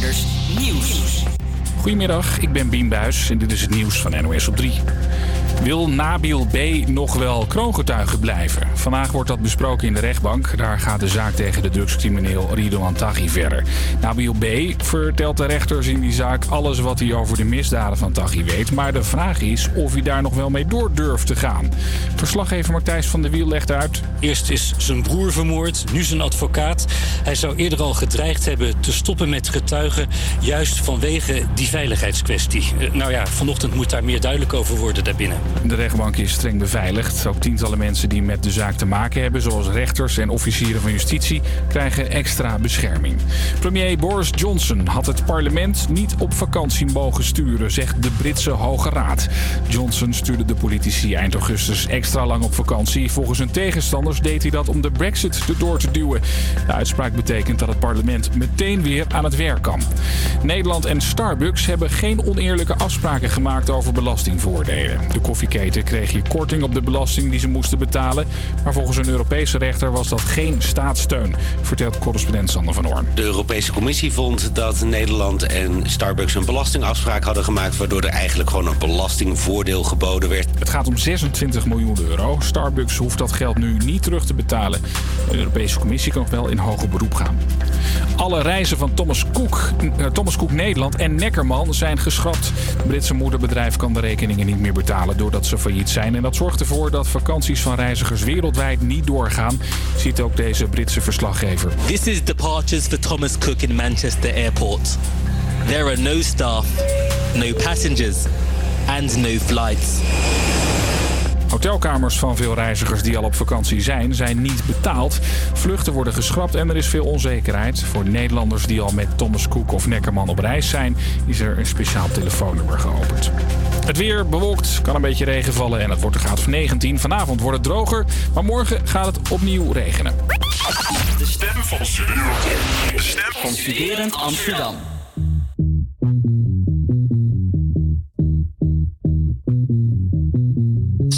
Nieuws. Goedemiddag, ik ben Bien Buijs en dit is het nieuws van NOS op 3. Wil Nabil B. nog wel kroongetuige blijven? Vandaag wordt dat besproken in de rechtbank. Daar gaat de zaak tegen de drugscrimineel Ridouan Taghi verder. Nabil B. vertelt de rechters in die zaak alles wat hij over de misdaden van Taghi weet. Maar de vraag is of hij daar nog wel mee door durft te gaan. Verslaggever Martijs van der Wiel legt uit. Eerst is zijn broer vermoord, nu zijn advocaat. Hij zou eerder al gedreigd hebben te stoppen met getuigen... juist vanwege die veiligheidskwestie. Eh, Nou ja, vanochtend moet daar meer duidelijk over worden daarbinnen. De rechtbank is streng beveiligd. Ook tientallen mensen die met de zaak te maken hebben, zoals rechters en officieren van justitie, krijgen extra bescherming. Premier Boris Johnson had het parlement niet op vakantie mogen sturen, zegt de Britse Hoge Raad. Johnson stuurde de politici eind augustus extra lang op vakantie. Volgens hun tegenstanders deed hij dat om de brexit erdoor te duwen. De uitspraak betekent dat het parlement meteen weer aan het werk kan. Nederland en Starbucks hebben geen oneerlijke afspraken gemaakt over belastingvoordelen. De koffieketen kreeg hier korting op de belasting die ze moesten betalen. Maar volgens een Europese rechter was dat geen staatssteun, vertelt correspondent Sander van Hoorn. De Europese Commissie vond dat Nederland en Starbucks een belastingafspraak hadden gemaakt... waardoor er eigenlijk gewoon een belastingvoordeel geboden werd. Het gaat om 26 miljoen euro. Starbucks hoeft dat geld nu niet terug te betalen. De Europese Commissie kan nog wel in hoger beroep gaan. Alle reizen van Thomas Cook, eh, Thomas Cook Nederland en Neckerman zijn geschrapt. Het Britse moederbedrijf kan de rekeningen niet meer betalen doordat ze failliet zijn. En dat zorgt ervoor dat vakanties van reizigers wereldwijd niet doorgaan, ziet ook deze Britse verslaggever. This is departures for Thomas Cook in Manchester Airport. There are no staff, no passengers, and no flights. Hotelkamers van veel reizigers die al op vakantie zijn, zijn niet betaald. Vluchten worden geschrapt en er is veel onzekerheid. Voor Nederlanders die al met Thomas Cook of Neckerman op reis zijn, is er een speciaal telefoonnummer geopend. Het weer bewolkt, kan een beetje regen vallen en het wordt een graad of 19. Vanavond wordt het droger, maar morgen gaat het opnieuw regenen. De stem van Studerend. De stem van Amsterdam.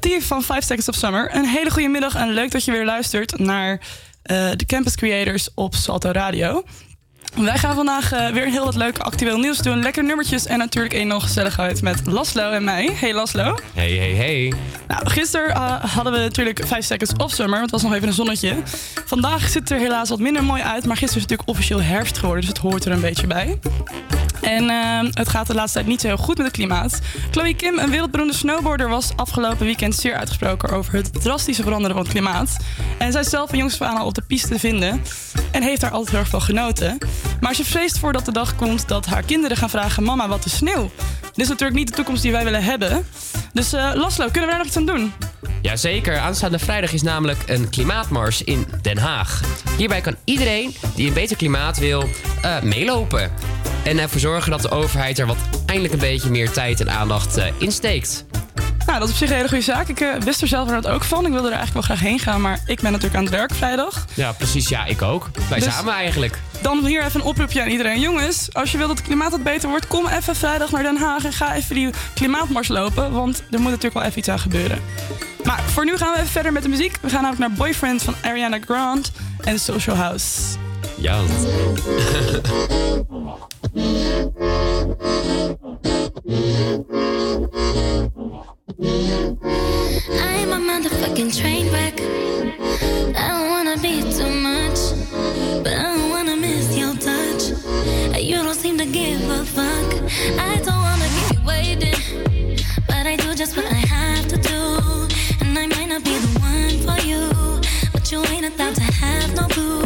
Tief van 5 Seconds of Summer. Een hele goede middag en leuk dat je weer luistert naar uh, de Campus Creators op Salto Radio. Wij gaan vandaag uh, weer heel wat leuk actueel nieuws doen. Lekker nummertjes en natuurlijk een nog gezelligheid met Laslo en mij. Hey Laslo. Hey, hey, hey. Nou, gisteren uh, hadden we natuurlijk 5 seconds of summer. Het was nog even een zonnetje. Vandaag ziet het er helaas wat minder mooi uit. Maar gisteren is het natuurlijk officieel herfst geworden. Dus het hoort er een beetje bij. En uh, het gaat de laatste tijd niet zo heel goed met het klimaat. Chloe Kim, een wereldberoemde snowboarder, was afgelopen weekend zeer uitgesproken over het drastische veranderen van het klimaat. En zij is zelf van jongs aan al op de piste te vinden. En heeft daar altijd heel erg van genoten. Maar ze vreest voor dat de dag komt dat haar kinderen gaan vragen: Mama, wat is sneeuw? Dit is natuurlijk niet de toekomst die wij willen hebben. Dus uh, kunnen we daar nog iets aan doen? Jazeker, aanstaande vrijdag is namelijk een klimaatmars in Den Haag. Hierbij kan iedereen die een beter klimaat wil uh, meelopen. En ervoor zorgen dat de overheid er wat eindelijk een beetje meer tijd en aandacht uh, in steekt. Nou, dat is op zich een hele goede zaak. Ik uh, wist er zelf ook van. Ik wilde er eigenlijk wel graag heen gaan, maar ik ben natuurlijk aan het werk vrijdag. Ja, precies. Ja, ik ook. Wij dus samen eigenlijk. Dan hier even een oproepje aan iedereen. Jongens, als je wilt dat het klimaat wat beter wordt, kom even vrijdag naar Den Haag en ga even die klimaatmars lopen. Want er moet natuurlijk wel even iets aan gebeuren. Maar voor nu gaan we even verder met de muziek. We gaan namelijk naar Boyfriend van Ariana Grande en Social House. Ja. I'm a motherfucking train wreck. I don't wanna be too much, but I don't wanna miss your touch. You don't seem to give a fuck. I don't wanna keep you waiting, but I do just what I have to do. And I might not be the one for you, but you ain't about to have no clue.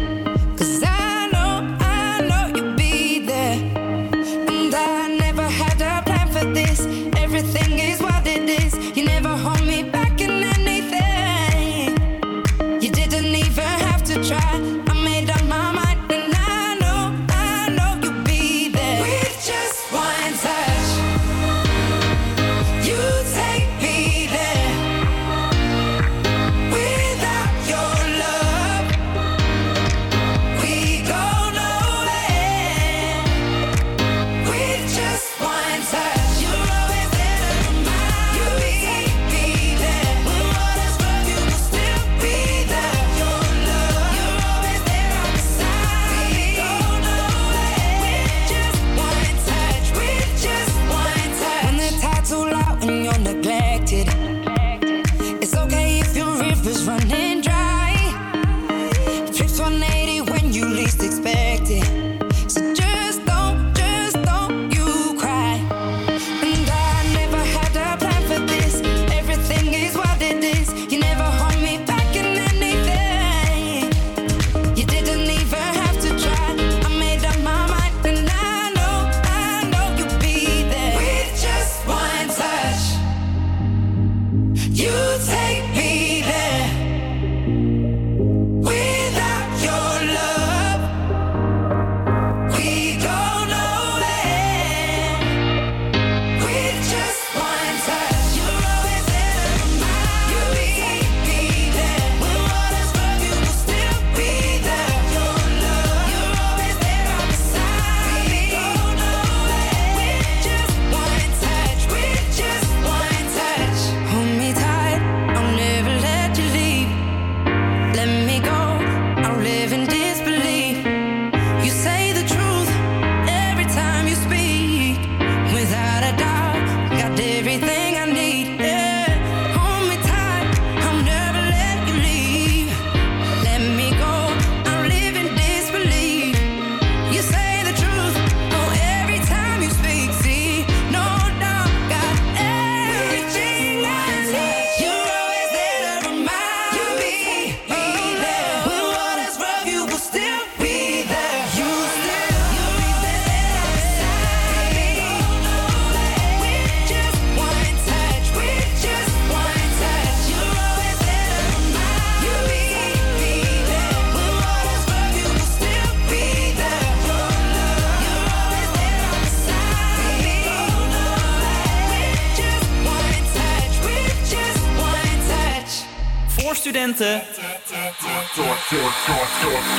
studenten.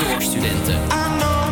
Door studenten. I know I've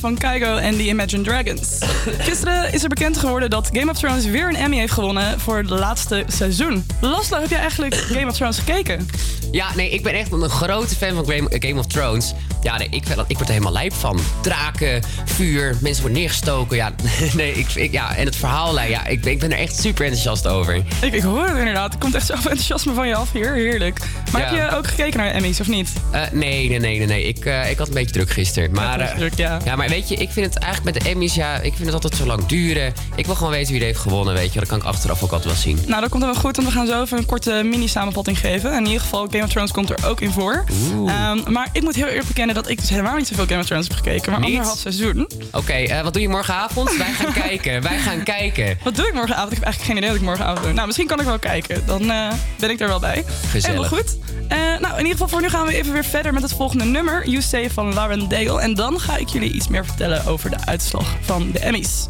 Van Kygo en The Imagine Dragons. Gisteren is er bekend geworden dat Game of Thrones weer een Emmy heeft gewonnen voor het laatste seizoen. Laszlo, heb jij eigenlijk Game of Thrones gekeken? Ja, nee, ik ben echt een grote fan van Game of Thrones. Ja, nee, ik, ik word er helemaal lijp van. Draken, vuur, mensen worden neergestoken. Ja, nee, ik, ik- ja, en het verhaal, ja, ik, ben- ik ben er echt super enthousiast over. Ik, ik hoor het inderdaad. Er komt echt zoveel enthousiasme van je af hier. Heerlijk. Maar Ja. heb je ook gekeken naar de Emmys of niet? Eh, nee, nee, nee, nee, nee. Ik, eh, ik had een beetje druk gisteren. Maar, eh, druk, ja. maar weet je, ik vind het eigenlijk met de Emmys, ja, ik vind het altijd zo lang duren. Ik wil gewoon weten wie er heeft gewonnen, weet je. Dat kan ik achteraf ook altijd wel zien. Nou, dat komt wel goed, want we gaan zo even een korte mini-samenvatting geven. En in ieder geval, Game of Thrones komt er ook in voor. Ehm, maar ik moet heel eerlijk bekennen dat ik dus helemaal niet zoveel Game of Thrones heb gekeken. Maar Niet? anderhalf seizoen. Oké, eh, wat doe je morgenavond? Wij gaan kijken, wij gaan kijken. Wat doe ik morgenavond? Ik heb eigenlijk geen idee wat ik morgenavond doe. Nou, misschien kan ik wel kijken. Dan eh, ben ik er wel bij. Gezellig. Helemaal goed. Eh, nou, in ieder geval voor nu gaan we even weer verder met het volgende nummer. You Say van Lauren Daigle. En dan ga ik jullie iets meer vertellen over de uitslag van de Emmys.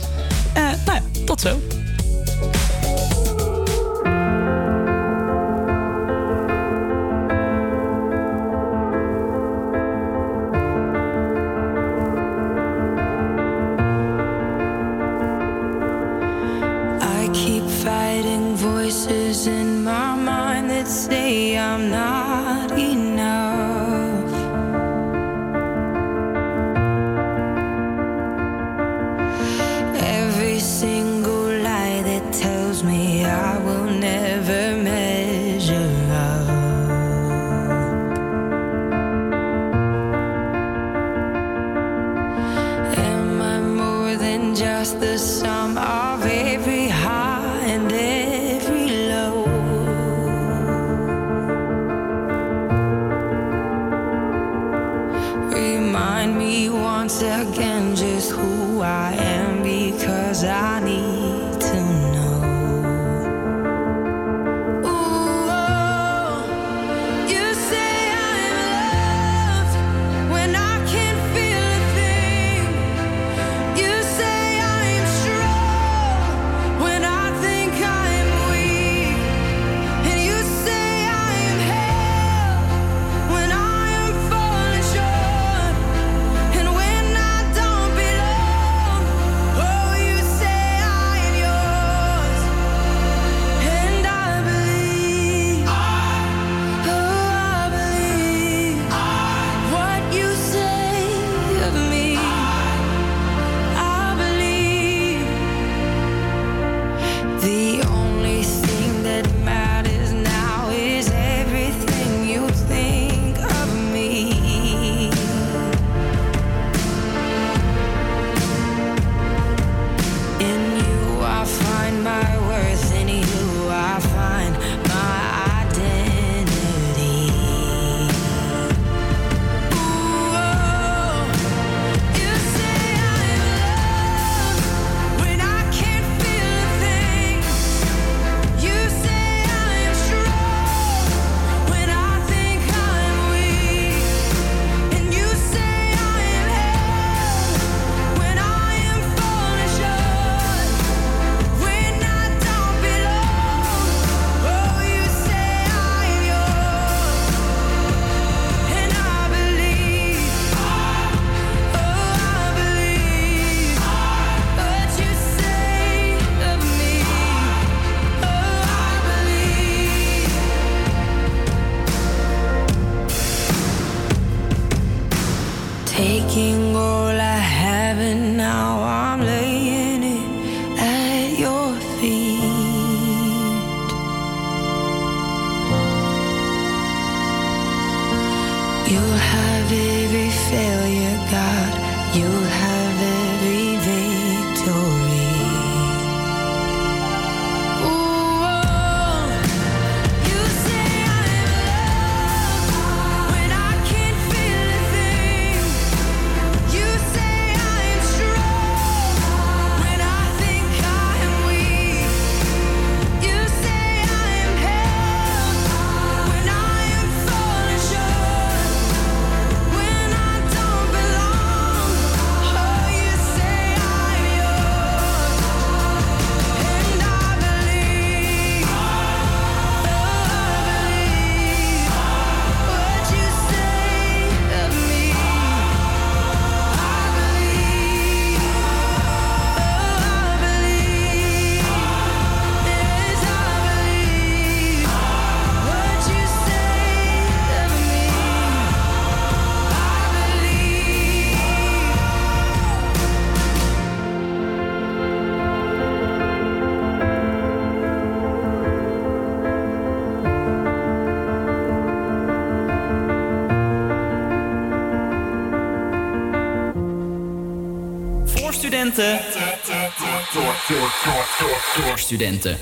Nou ja, tot zo. Studenten.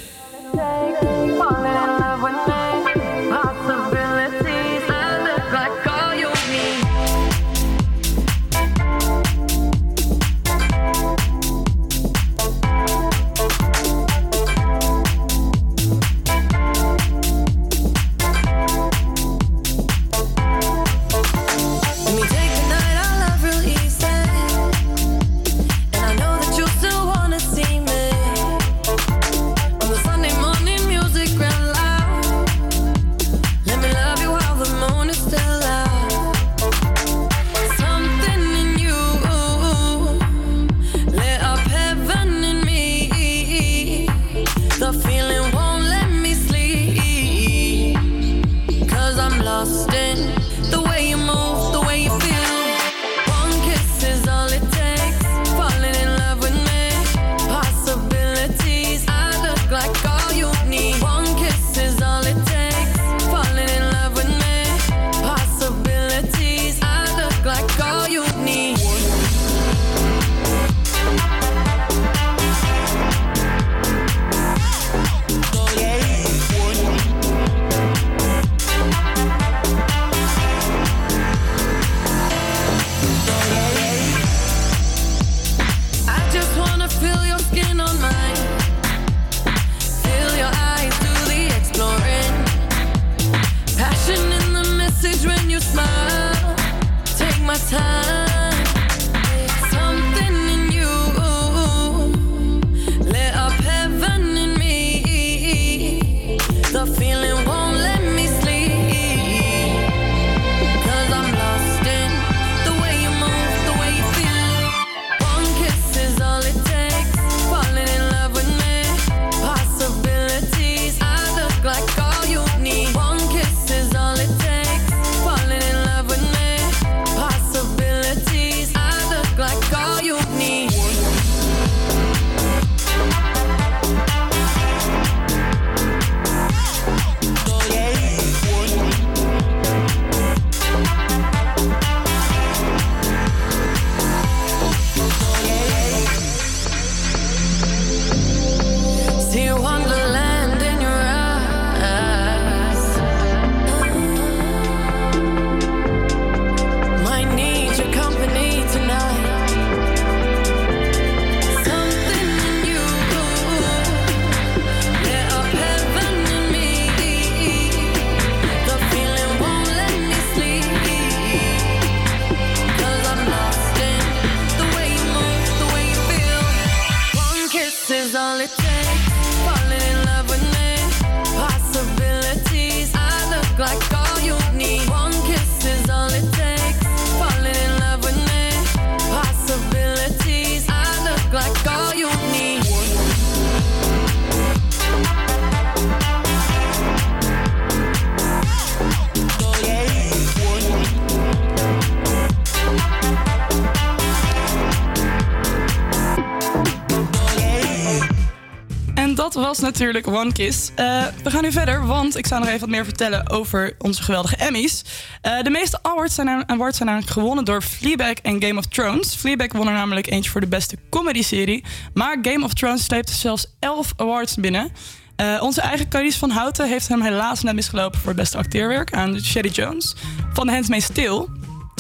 Was natuurlijk One Kiss. Eh, we gaan nu verder, want ik zou nog even wat meer vertellen over onze geweldige Emmys. Eh, de meeste awards zijn, awards zijn namelijk gewonnen door Fleabag en Game of Thrones. Fleabag won er namelijk eentje voor de beste comedy-serie. Maar Game of Thrones sleepte zelfs 11 awards binnen. Eh, onze eigen Carice van Houten heeft hem helaas net misgelopen voor het beste acteerwerk aan Sherry Jones van The Handmaid's Tale.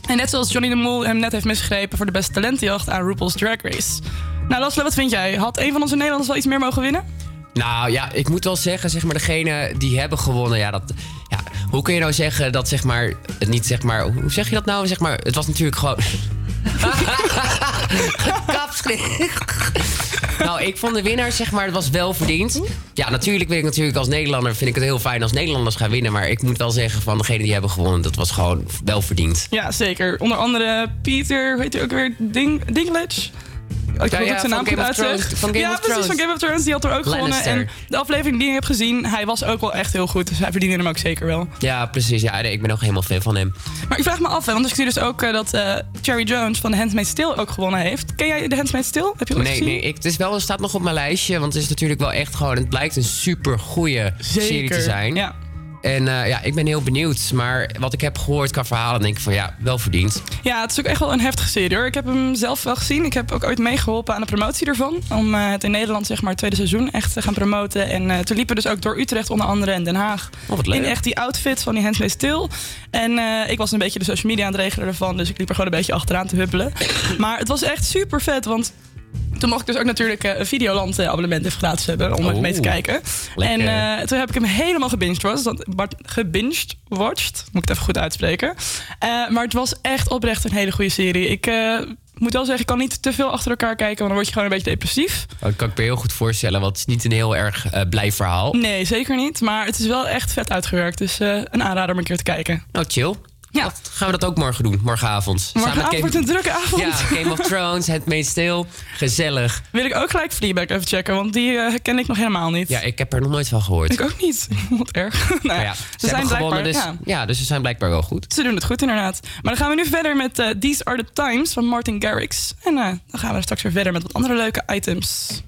En net zoals Johnny de Mol hem net heeft misgegrepen voor de beste talentenjacht aan RuPaul's Drag Race. Nou, Laslo, wat vind jij? Had een van onze Nederlanders wel iets meer mogen winnen? Nou ja, ik moet wel zeggen, zeg maar, degene die hebben gewonnen, ja, dat. Ja, hoe kun je nou zeggen dat, zeg maar, het niet, zeg maar, hoe zeg je dat nou? Zeg maar, het was natuurlijk gewoon. Nou, ik vond de winnaar, zeg maar, het was wel verdiend. Ja, natuurlijk weet ik natuurlijk als Nederlander, vind ik het heel fijn als Nederlanders gaan winnen. Maar ik moet wel zeggen van degene die hebben gewonnen, dat was gewoon wel verdiend. Ja, zeker. Onder andere Pieter, hoe heet hij ook weer? Ding? Ik Ja, zijn van naam goed of Thrones. uitzeg. Van Game ja, of precies, van Game of Thrones. Die had er ook gewonnen. En de aflevering die ik heb gezien, hij was ook wel echt heel goed. Dus hij verdiende hem ook zeker wel. Ja, precies. Ja, nee, ik ben ook helemaal fan van hem. Maar ik vraag me af, hè, want ik zie dus ook eh, dat eh, Cherry Jones van The Handmaid's Tale ook gewonnen heeft. Ken jij The Handmaid's Tale? Heb je dat Nee, gezien? nee ik, het, is wel, het staat nog op mijn lijstje. Want het is natuurlijk wel echt gewoon... Het blijkt een super goede serie te zijn. Ja. En eh, ja, ik ben heel benieuwd. Maar wat ik heb gehoord qua verhalen, denk ik van ja, wel verdiend. Ja, het is ook echt wel een heftige serie hoor. Ik heb hem zelf wel gezien. Ik heb ook ooit meegeholpen aan de promotie ervan. Om eh, het in Nederland, zeg maar, het tweede seizoen echt te gaan promoten. En eh, toen liepen we dus ook door Utrecht onder andere en Den Haag. Oh, wat leuk. In echt die outfits van die Handmaid's Tale. En ik was een beetje de social media aan het regelen ervan. Dus ik liep er gewoon een beetje achteraan te huppelen. maar het was echt super vet, want... Toen mocht ik dus ook natuurlijk eh, een Videoland eh, abonnement even gratis hebben om even mee te Oeh, kijken. lekker. En eh, toen heb ik hem helemaal gebinged watched. Bart- Gebinged watched. Moet ik het even goed uitspreken. Eh, maar het was echt oprecht een hele goede serie. Ik eh, moet wel zeggen, ik kan niet te veel achter elkaar kijken, want dan word je gewoon een beetje depressief. Dat kan ik me heel goed voorstellen, want het is niet een heel erg eh, blij verhaal. Nee, zeker niet. Maar het is wel echt vet uitgewerkt. Dus eh, een aanrader om een keer te kijken. Nou, chill. Ja. Gaan we dat ook morgen doen, morgenavond. Samen met Morgenavond wordt Game- een drukke avond. Ja, Game of Thrones, Handmaid's Tale. Gezellig. Wil ik ook gelijk Fleabag even checken, want die eh, ken ik nog helemaal niet. Ja, ik heb er nog nooit van gehoord. Ik ook niet. Wat erg. nou, ja, ze, ze, zijn gewonnen, dus blijkbaar... ja. Ja. dus ze zijn blijkbaar wel goed. Ze doen het goed, inderdaad. Maar dan gaan we nu verder met eh, These Are The Times van Martin Garrix. En eh, dan gaan we straks weer verder met wat andere leuke items.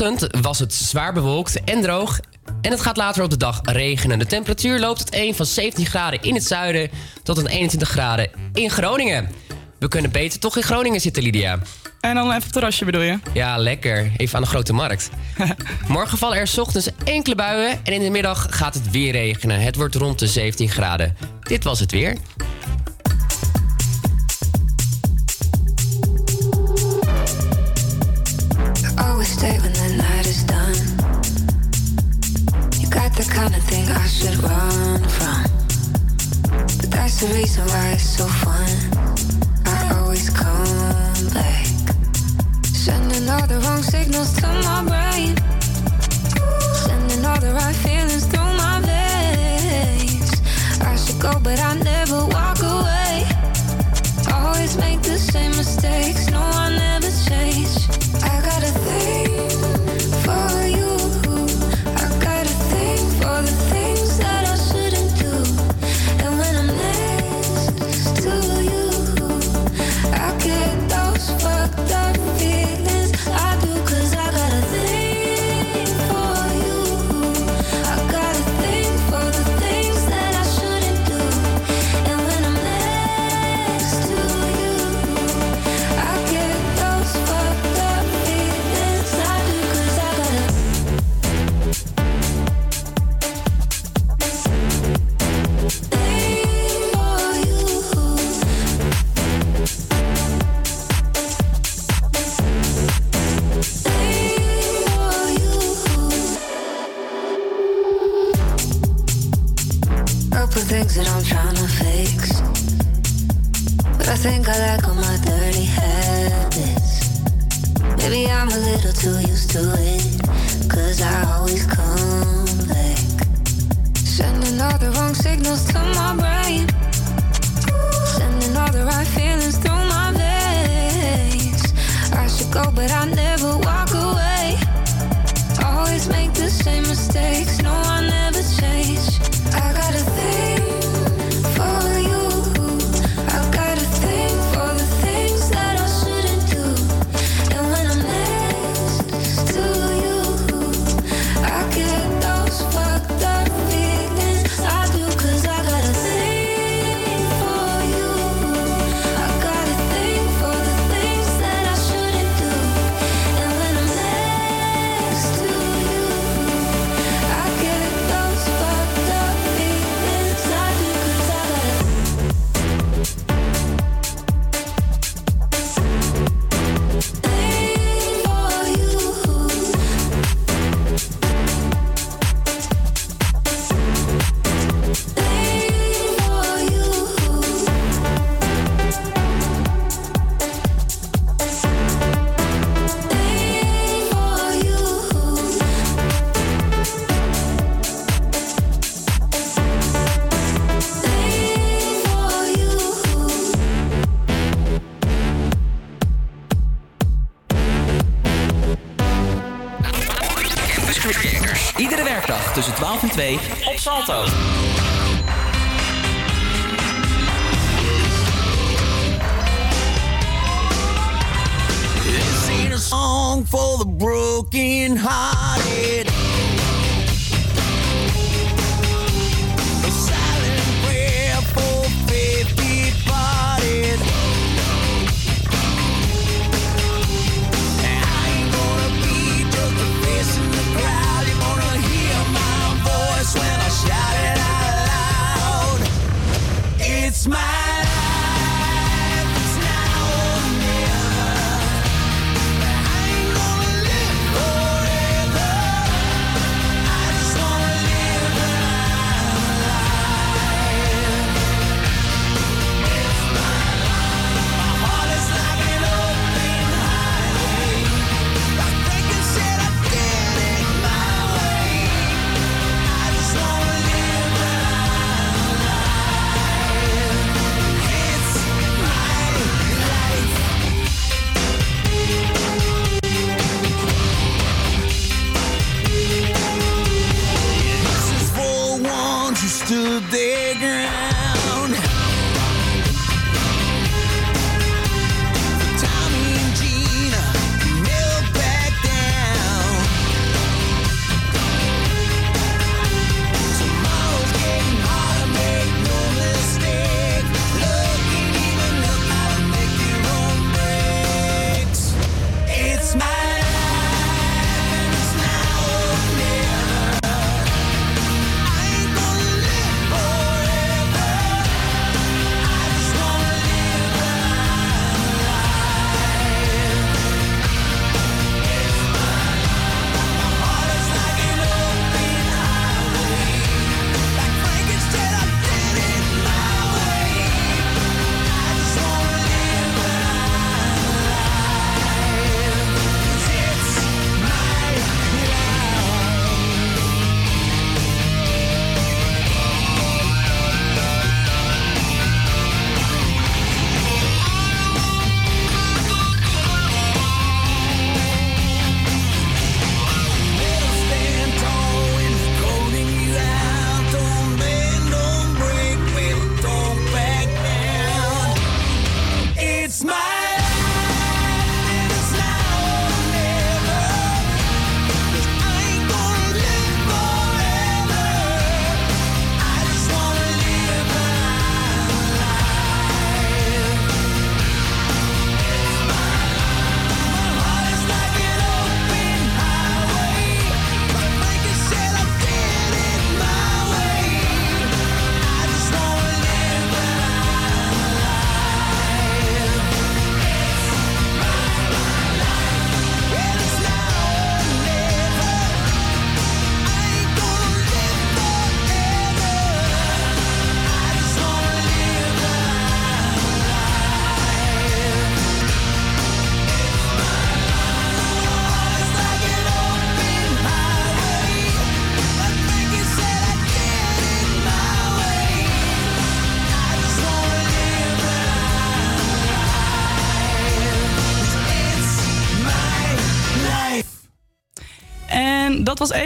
ochtend was het zwaar bewolkt en droog. En het gaat later op de dag regenen. De temperatuur loopt het een van 17 graden in het zuiden tot een 21 graden in Groningen. We kunnen beter toch in Groningen zitten, Lydia. En dan even het terrasje bedoel je? Ja, lekker. Even aan de grote markt. Morgen vallen er ochtends enkele buien en in de middag gaat het weer regenen. Het wordt rond de 17 graden. Dit was het weer. kind of thing I should run from. But that's the reason why it's so fun. I always come back. Sending all the wrong signals to my brain. Sending all the right feelings through my veins. I should go, but I never walk away. Always make the same mistakes. No, I never change. I 2 op Salto.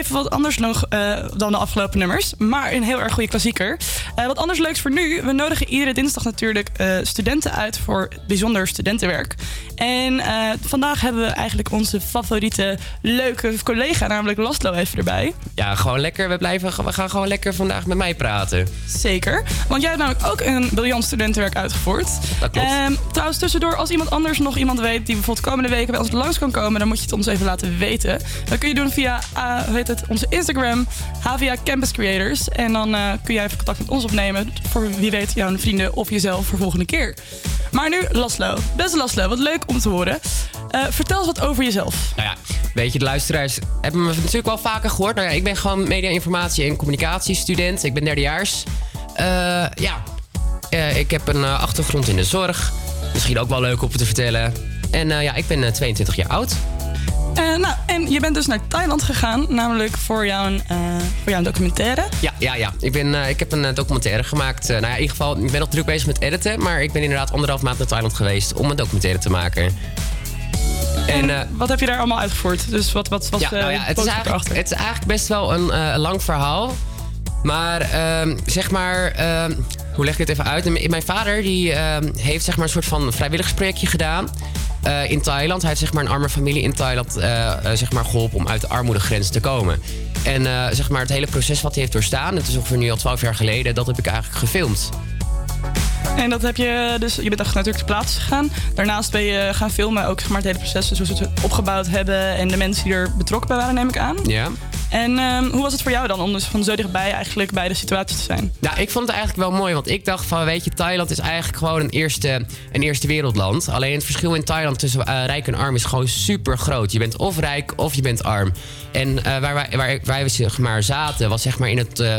Wat anders nog eh, dan de afgelopen nummers. Maar een heel erg goede klassieker. Eh, wat anders leuks voor nu. We nodigen iedere dinsdag natuurlijk eh, studenten uit voor bijzonder studentenwerk. En vandaag hebben we eigenlijk onze favoriete leuke collega, namelijk Laszlo, even erbij. Ja, gewoon lekker. We, blijven, we gaan gewoon lekker vandaag met mij praten. Zeker. Want jij hebt namelijk ook een briljant studentenwerk uitgevoerd. Dat klopt. Ehm, trouwens, tussendoor, als iemand anders nog iemand weet die bijvoorbeeld komende weken bij ons langs kan komen, dan moet je het ons even laten weten. Dat kun je doen via eh, hoe heet het, onze Instagram, HVA Campus Creators. En dan eh, kun jij even contact met ons opnemen. Voor wie weet, jouw vrienden of jezelf voor volgende keer. Maar nu, Laszlo. Beste Laszlo, wat leuk om te horen. Eh, vertel eens wat over jezelf. Nou ja, weet je, de luisteraars hebben me natuurlijk wel vaker gehoord. Nou ja, ik ben gewoon media, informatie en communicatiestudent. Ik ben derdejaars. Eh ja, Eh, ik heb een achtergrond in de zorg. Misschien ook wel leuk om te vertellen. En ja, ik ben eh, 22 jaar oud. Nou, en je bent dus naar Thailand gegaan, namelijk voor jouw, voor jouw documentaire. Ja, ja, ja. Ik, ben, ik heb een documentaire gemaakt. Nou ja, in ieder geval, ik ben nog druk bezig met editen. Maar ik ben inderdaad anderhalf maand naar Thailand geweest om een documentaire te maken. En, eh, Wat heb je daar allemaal uitgevoerd? Dus wat, wat was ja, nou ja, het, is eigenlijk, erachter? het is eigenlijk best wel een eh, lang verhaal. Maar ehm, zeg maar, ehm, hoe leg ik het even uit? Mijn vader die, ehm, heeft zeg maar een soort van vrijwilligersprojectje gedaan. eh, in Thailand. Hij heeft zeg maar een arme familie in Thailand eh, eh, zeg maar geholpen om uit de armoedegrens te komen. En eh, zeg maar het hele proces wat hij heeft doorstaan, het is ongeveer nu al 12 jaar geleden, dat heb ik eigenlijk gefilmd. En dat heb je dus, je bent echt natuurlijk ter plaatse gegaan. Daarnaast ben je gaan filmen, ook zeg maar, het hele proces, dus hoe ze het opgebouwd hebben en de mensen die er betrokken bij waren, neem ik aan. Ja. En ehm, hoe was het voor jou dan om dus van zo dichtbij eigenlijk bij de situatie te zijn? Nou, ik vond het eigenlijk wel mooi, want ik dacht van, weet je, Thailand is eigenlijk gewoon een eerste, een eerste wereldland. Alleen het verschil in Thailand tussen eh, rijk en arm is gewoon super groot. Je bent of rijk of je bent arm. En eh, waar, wij, waar, waar we zeg maar zaten, was zeg maar in het eh,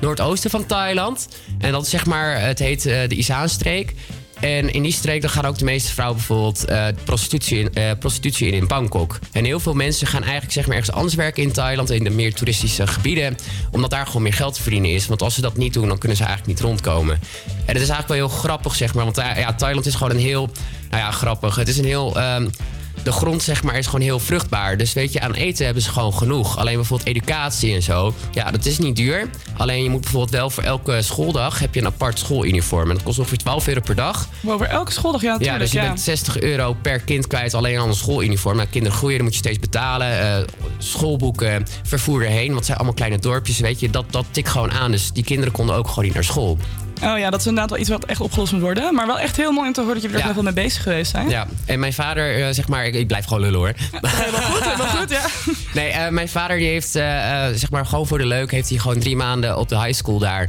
noordoosten van Thailand. En dat is zeg maar, het heet eh, de Isaanstreek. En in die streek dan gaan ook de meeste vrouwen bijvoorbeeld eh, prostitutie, in, eh, prostitutie in in Bangkok. En heel veel mensen gaan eigenlijk zeg maar ergens anders werken in Thailand, in de meer toeristische gebieden, omdat daar gewoon meer geld te verdienen is. Want als ze dat niet doen, dan kunnen ze eigenlijk niet rondkomen. En het is eigenlijk wel heel grappig, zeg maar, want ja, Thailand is gewoon een heel, nou ja, grappig. Het is een heel. ehm, de grond zeg maar, is gewoon heel vruchtbaar. Dus weet je, aan eten hebben ze gewoon genoeg. Alleen bijvoorbeeld educatie en zo. Ja, dat is niet duur. Alleen je moet bijvoorbeeld wel voor elke schooldag... heb je een apart schooluniform. En dat kost ongeveer 12 euro per dag. Over elke schooldag, ja, Ja, natuurlijk. dus je ja. bent 60 euro per kind kwijt alleen aan een schooluniform. Nou, kinderen groeien, dan moet je steeds betalen. Eh, schoolboeken, vervoer erheen. Want het zijn allemaal kleine dorpjes, weet je. Dat, dat tikt gewoon aan. Dus die kinderen konden ook gewoon niet naar school. Oh ja, dat is inderdaad wel iets wat echt opgelost moet worden. Maar wel echt heel mooi om te horen dat jullie er Ja. heel veel mee bezig geweest zijn. Ja, en mijn vader, eh, zeg maar... Ik, ik blijf gewoon lullen, hoor. Helemaal goed, helemaal goed, ja. Nee, eh, mijn vader die heeft, eh, zeg maar gewoon voor de leuk... heeft hij gewoon drie maanden op de high school daar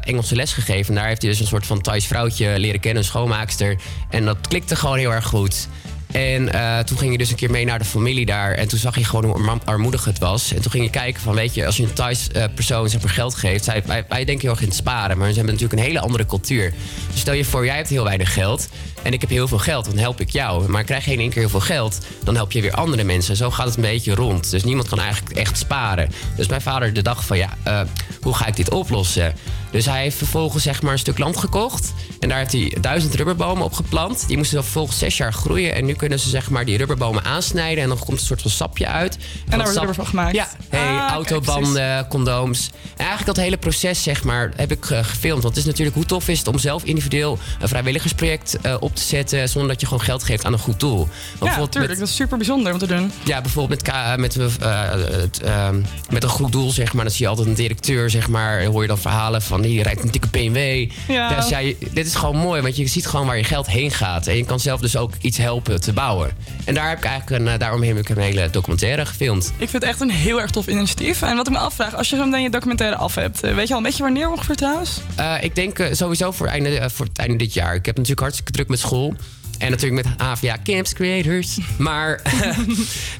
Engelse les gegeven. En daar heeft hij dus een soort van Thais vrouwtje leren kennen, een schoonmaakster. En dat klikte gewoon heel erg goed. En eh, toen ging je dus een keer mee naar de familie daar. En toen zag je gewoon hoe arm- armoedig het was. En toen ging je kijken van, weet je, als je een Thais eh, persoon zeg maar, geld geeft... Zij, wij, wij denken heel erg in het sparen, maar ze hebben natuurlijk een hele andere cultuur. Dus stel je voor, jij hebt heel weinig geld... en ik heb heel veel geld, dan help ik jou. Maar krijg je in één keer heel veel geld, dan help je weer andere mensen. Zo gaat het een beetje rond. Dus niemand kan eigenlijk echt sparen. Dus mijn vader de dag van, ja, eh, hoe ga ik dit oplossen? Dus hij heeft vervolgens zeg maar een stuk land gekocht. En daar heeft hij duizend rubberbomen op geplant. Die moesten dan vervolgens zes jaar groeien. En nu kunnen ze zeg maar die rubberbomen aansnijden. En dan komt een soort van sapje uit. En daar wordt rubber van gemaakt. Ja, hey, Ah, kijk, autobanden, condooms. En eigenlijk dat hele proces zeg maar heb ik eh, gefilmd. Want het is natuurlijk hoe tof is het om zelf individueel een vrijwilligersproject eh, op te zetten. Zonder dat je gewoon geld geeft aan een goed doel. Want Ja, tuurlijk. met- Dat is super bijzonder om te doen. ja, bijvoorbeeld met, met, eh, het, ehm, met een goed doel, zeg maar. Dan zie je altijd een directeur, zeg maar. Hoor je dan verhalen van, hier rijdt een dikke BMW. Ja. Dus ja, je- dit is gewoon mooi, want je ziet gewoon waar je geld heen gaat. En je kan zelf dus ook iets helpen te bouwen. En daar heb ik eigenlijk een, eh, daarom heb ik een hele documentaire gefilmd. Ik vind het echt een heel erg tof initiatief. En wat ik me afvraag, als je zo meteen je documentaire af hebt, eh, weet je al een beetje wanneer ongeveer trouwens? Eh, ik denk sowieso voor, einde, voor het einde dit jaar. Ik heb natuurlijk hartstikke druk met school. En natuurlijk met AVA Camps Creators. Maar,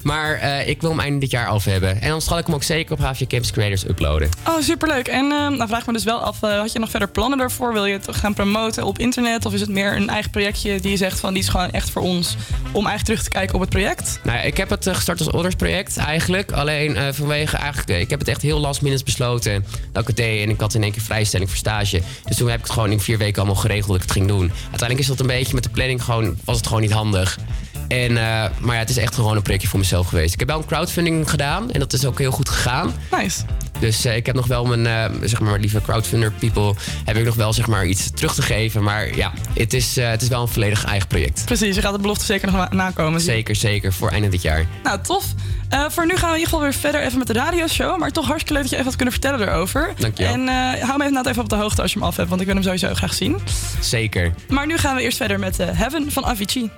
maar eh, ik wil hem einde dit jaar af hebben. En dan zal ik hem ook zeker op AVA Camps Creators uploaden. Oh, superleuk. En eh nou vraag ik me dus wel af, eh, had je nog verder plannen daarvoor? Wil je het gaan promoten op internet? Of is het meer een eigen projectje die je zegt van, die is gewoon echt voor ons om eigenlijk terug te kijken op het project? Nou ja, ik heb het eh, gestart als ondersproject eigenlijk. Alleen eh, vanwege eigenlijk... eh, ik heb het echt heel last besloten dat ik het deed. En ik had in één keer vrijstelling voor stage. Dus toen heb ik het gewoon in vier weken allemaal geregeld dat ik het ging doen. Uiteindelijk is dat een beetje met de planning gewoon... was het gewoon niet handig. En, eh, maar ja, het is echt gewoon een projectje voor mezelf geweest. Ik heb wel een crowdfunding gedaan en dat is ook heel goed gegaan. Nice. Dus eh, ik heb nog wel mijn, eh, zeg maar, lieve crowdfunder people, heb ik nog wel zeg maar iets terug te geven. Maar ja, het is, eh, het is wel een volledig eigen project. Precies, je gaat de belofte zeker nog na- nakomen. Zeker, zeker, voor einde dit jaar. Nou, tof. Voor nu gaan we in ieder geval weer verder even met de radioshow. Maar toch hartstikke leuk dat je even wat kunnen vertellen erover. Dankjewel. En hou me inderdaad even op de hoogte als je hem af hebt, want ik wil hem sowieso graag zien. Zeker. Maar nu gaan we eerst verder met Heaven van Avicii.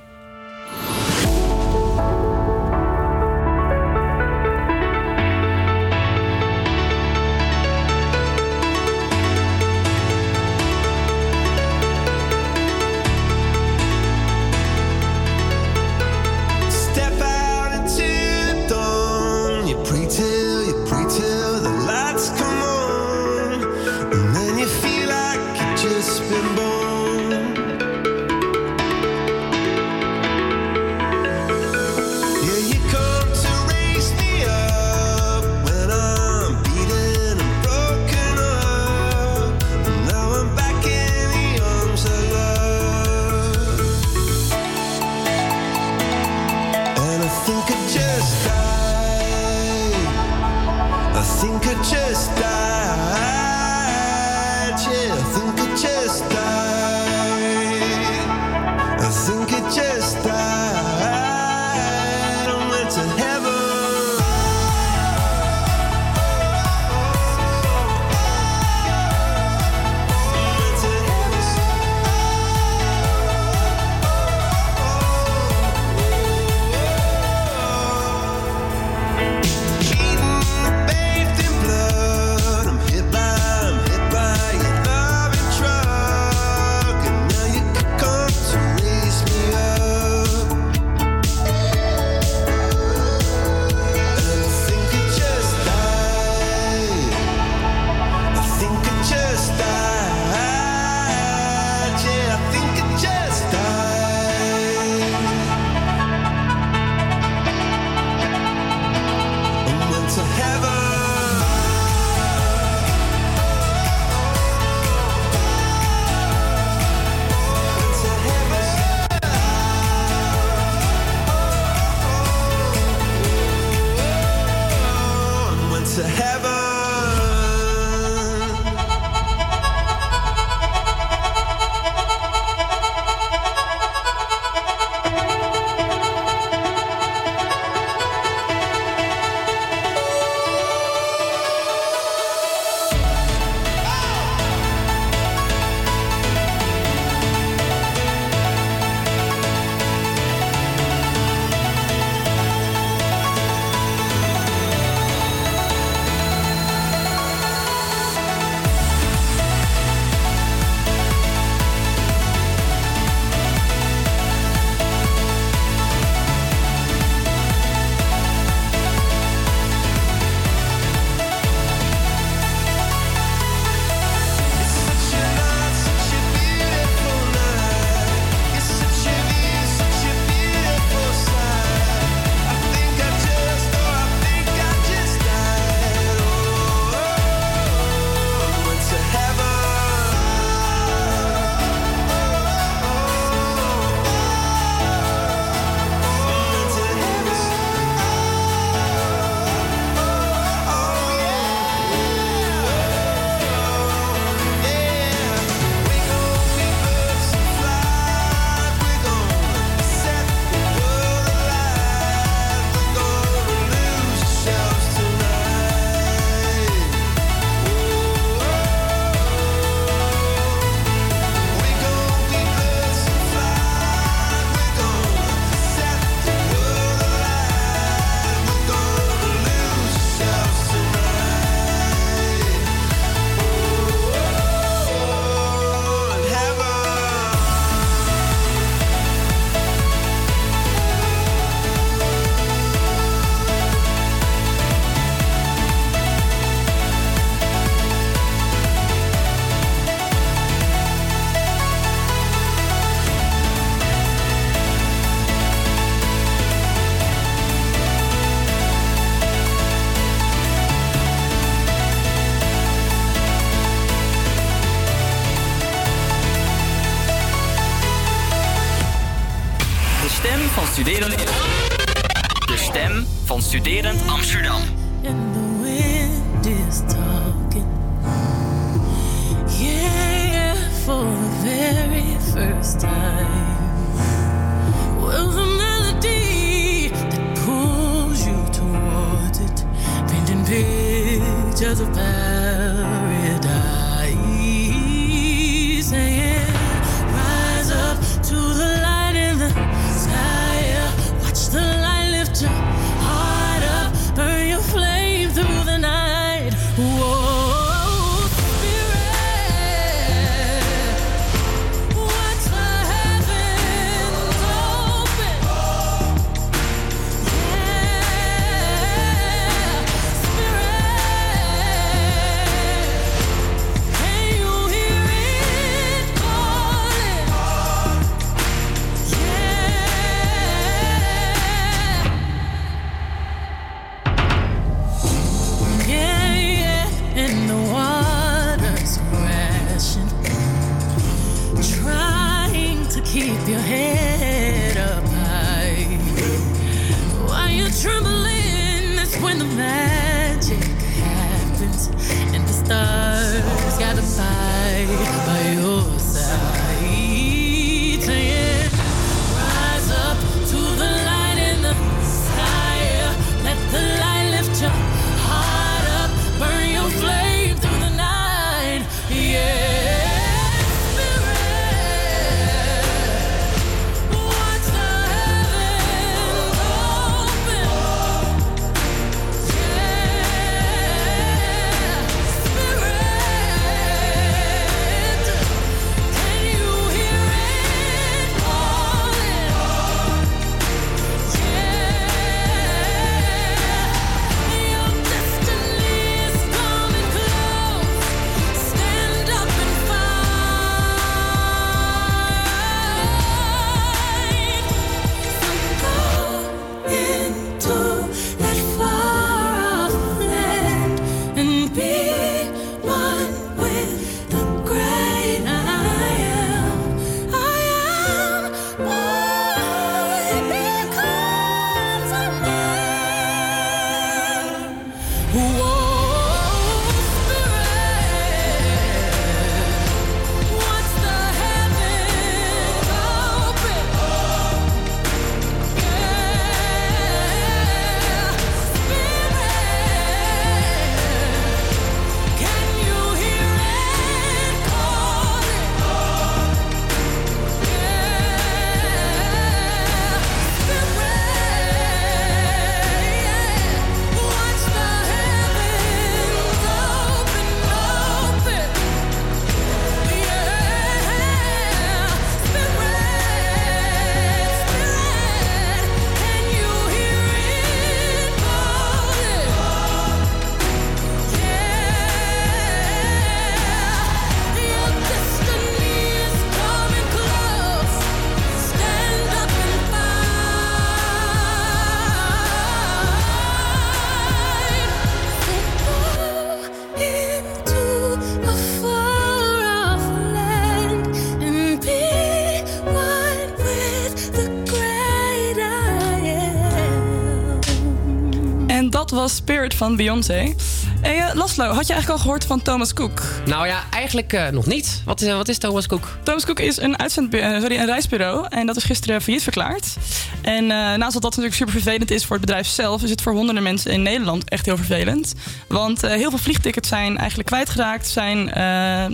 Van Beyoncé. Eh, Laszlo, had je eigenlijk al gehoord van Thomas Cook? Nou ja, eigenlijk eh, nog niet. Wat is, wat is Thomas Cook? Thomas Cook is een, uitzend, sorry, een reisbureau en dat is gisteren failliet verklaard. En naast dat dat natuurlijk super vervelend is voor het bedrijf zelf, is het voor honderden mensen in Nederland echt heel vervelend. Want heel veel vliegtickets zijn eigenlijk kwijtgeraakt, zijn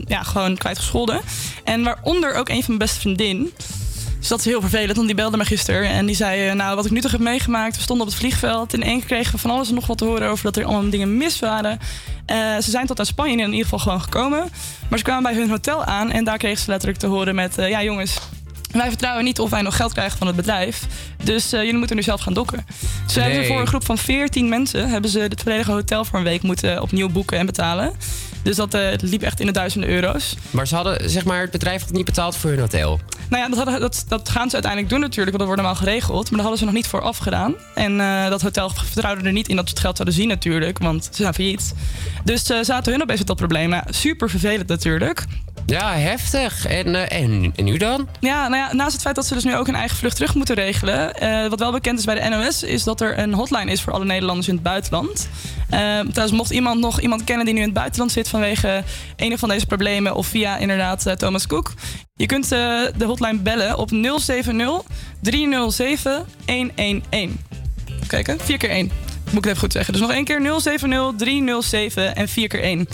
ja, gewoon kwijtgescholden. En waaronder ook een van mijn beste vriendin. Dus dat is heel vervelend, want die belde me gisteren en die zei... eh, nou, wat ik nu toch heb meegemaakt, we stonden op het vliegveld... in één keer kregen we van alles en nog wat te horen over dat er allemaal dingen mis waren. Eh, ze zijn tot aan Spanje in ieder geval gewoon gekomen. Maar ze kwamen bij hun hotel aan en daar kregen ze letterlijk te horen met... eh, ja jongens, wij vertrouwen niet of wij nog geld krijgen van het bedrijf. Dus jullie moeten nu zelf gaan dokken. Ze hebben voor een groep van 14 mensen... hebben ze het volledige hotel voor een week moeten opnieuw boeken en betalen. Dus dat liep echt in de duizenden euro's. Maar ze hadden, zeg maar, het bedrijf had niet betaald voor hun hotel. Nou ja, dat, dat, dat gaan ze uiteindelijk doen natuurlijk, want dat wordt normaal geregeld. Maar dat hadden ze nog niet vooraf gedaan. En eh, dat hotel vertrouwde er niet in dat ze het geld zouden zien natuurlijk, want ze zijn failliet. Dus eh, zaten hun opeens met dat probleem. Nou, super vervelend natuurlijk. Ja, heftig. En, eh, en, en nu dan? Ja, nou ja, naast het feit dat ze dus nu ook een eigen vlucht terug moeten regelen. eh, wat wel bekend is bij de NOS, is dat er een hotline is voor alle Nederlanders in het buitenland. Eh, trouwens, mocht iemand nog iemand kennen die nu in het buitenland zit vanwege een van deze problemen, of via inderdaad Thomas Cook. Je kunt de hotline bellen op 070 307 111. Kijken, 4 keer 1. Moet ik het even goed zeggen. Dus nog één keer 070 307 en 4 keer 1.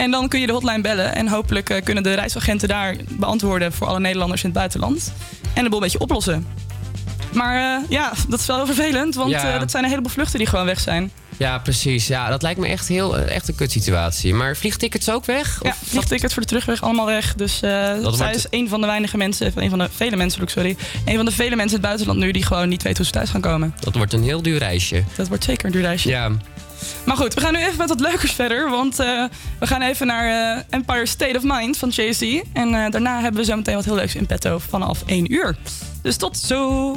En dan kun je de hotline bellen. En hopelijk eh, kunnen de reisagenten daar beantwoorden voor alle Nederlanders in het buitenland. En de boel een beetje oplossen. Maar eh, ja, dat is wel heel vervelend. Want Ja. eh, dat zijn een heleboel vluchten die gewoon weg zijn. Ja, precies. Ja, dat lijkt me echt, heel, echt een kutsituatie. Maar vliegtickets ook weg? Ja, vliegtickets voor de terugweg allemaal weg. Dus zij wordt- is een van de weinige mensen, een van de vele mensen, sorry. Een van de vele mensen in het buitenland nu die gewoon niet weten hoe ze thuis gaan komen. Dat wordt een heel duur reisje. Dat wordt zeker een duur reisje. Ja. Maar goed, we gaan nu even met wat leukers verder. Want eh, we gaan even naar eh, Empire State of Mind van Jay-Z. En eh, daarna hebben we zo meteen wat heel leuks in petto vanaf 1 uur. Dus tot zo.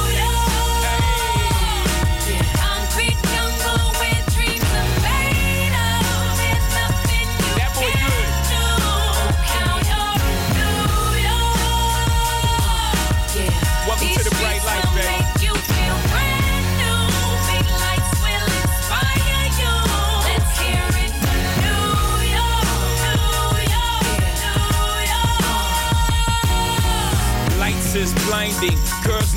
bing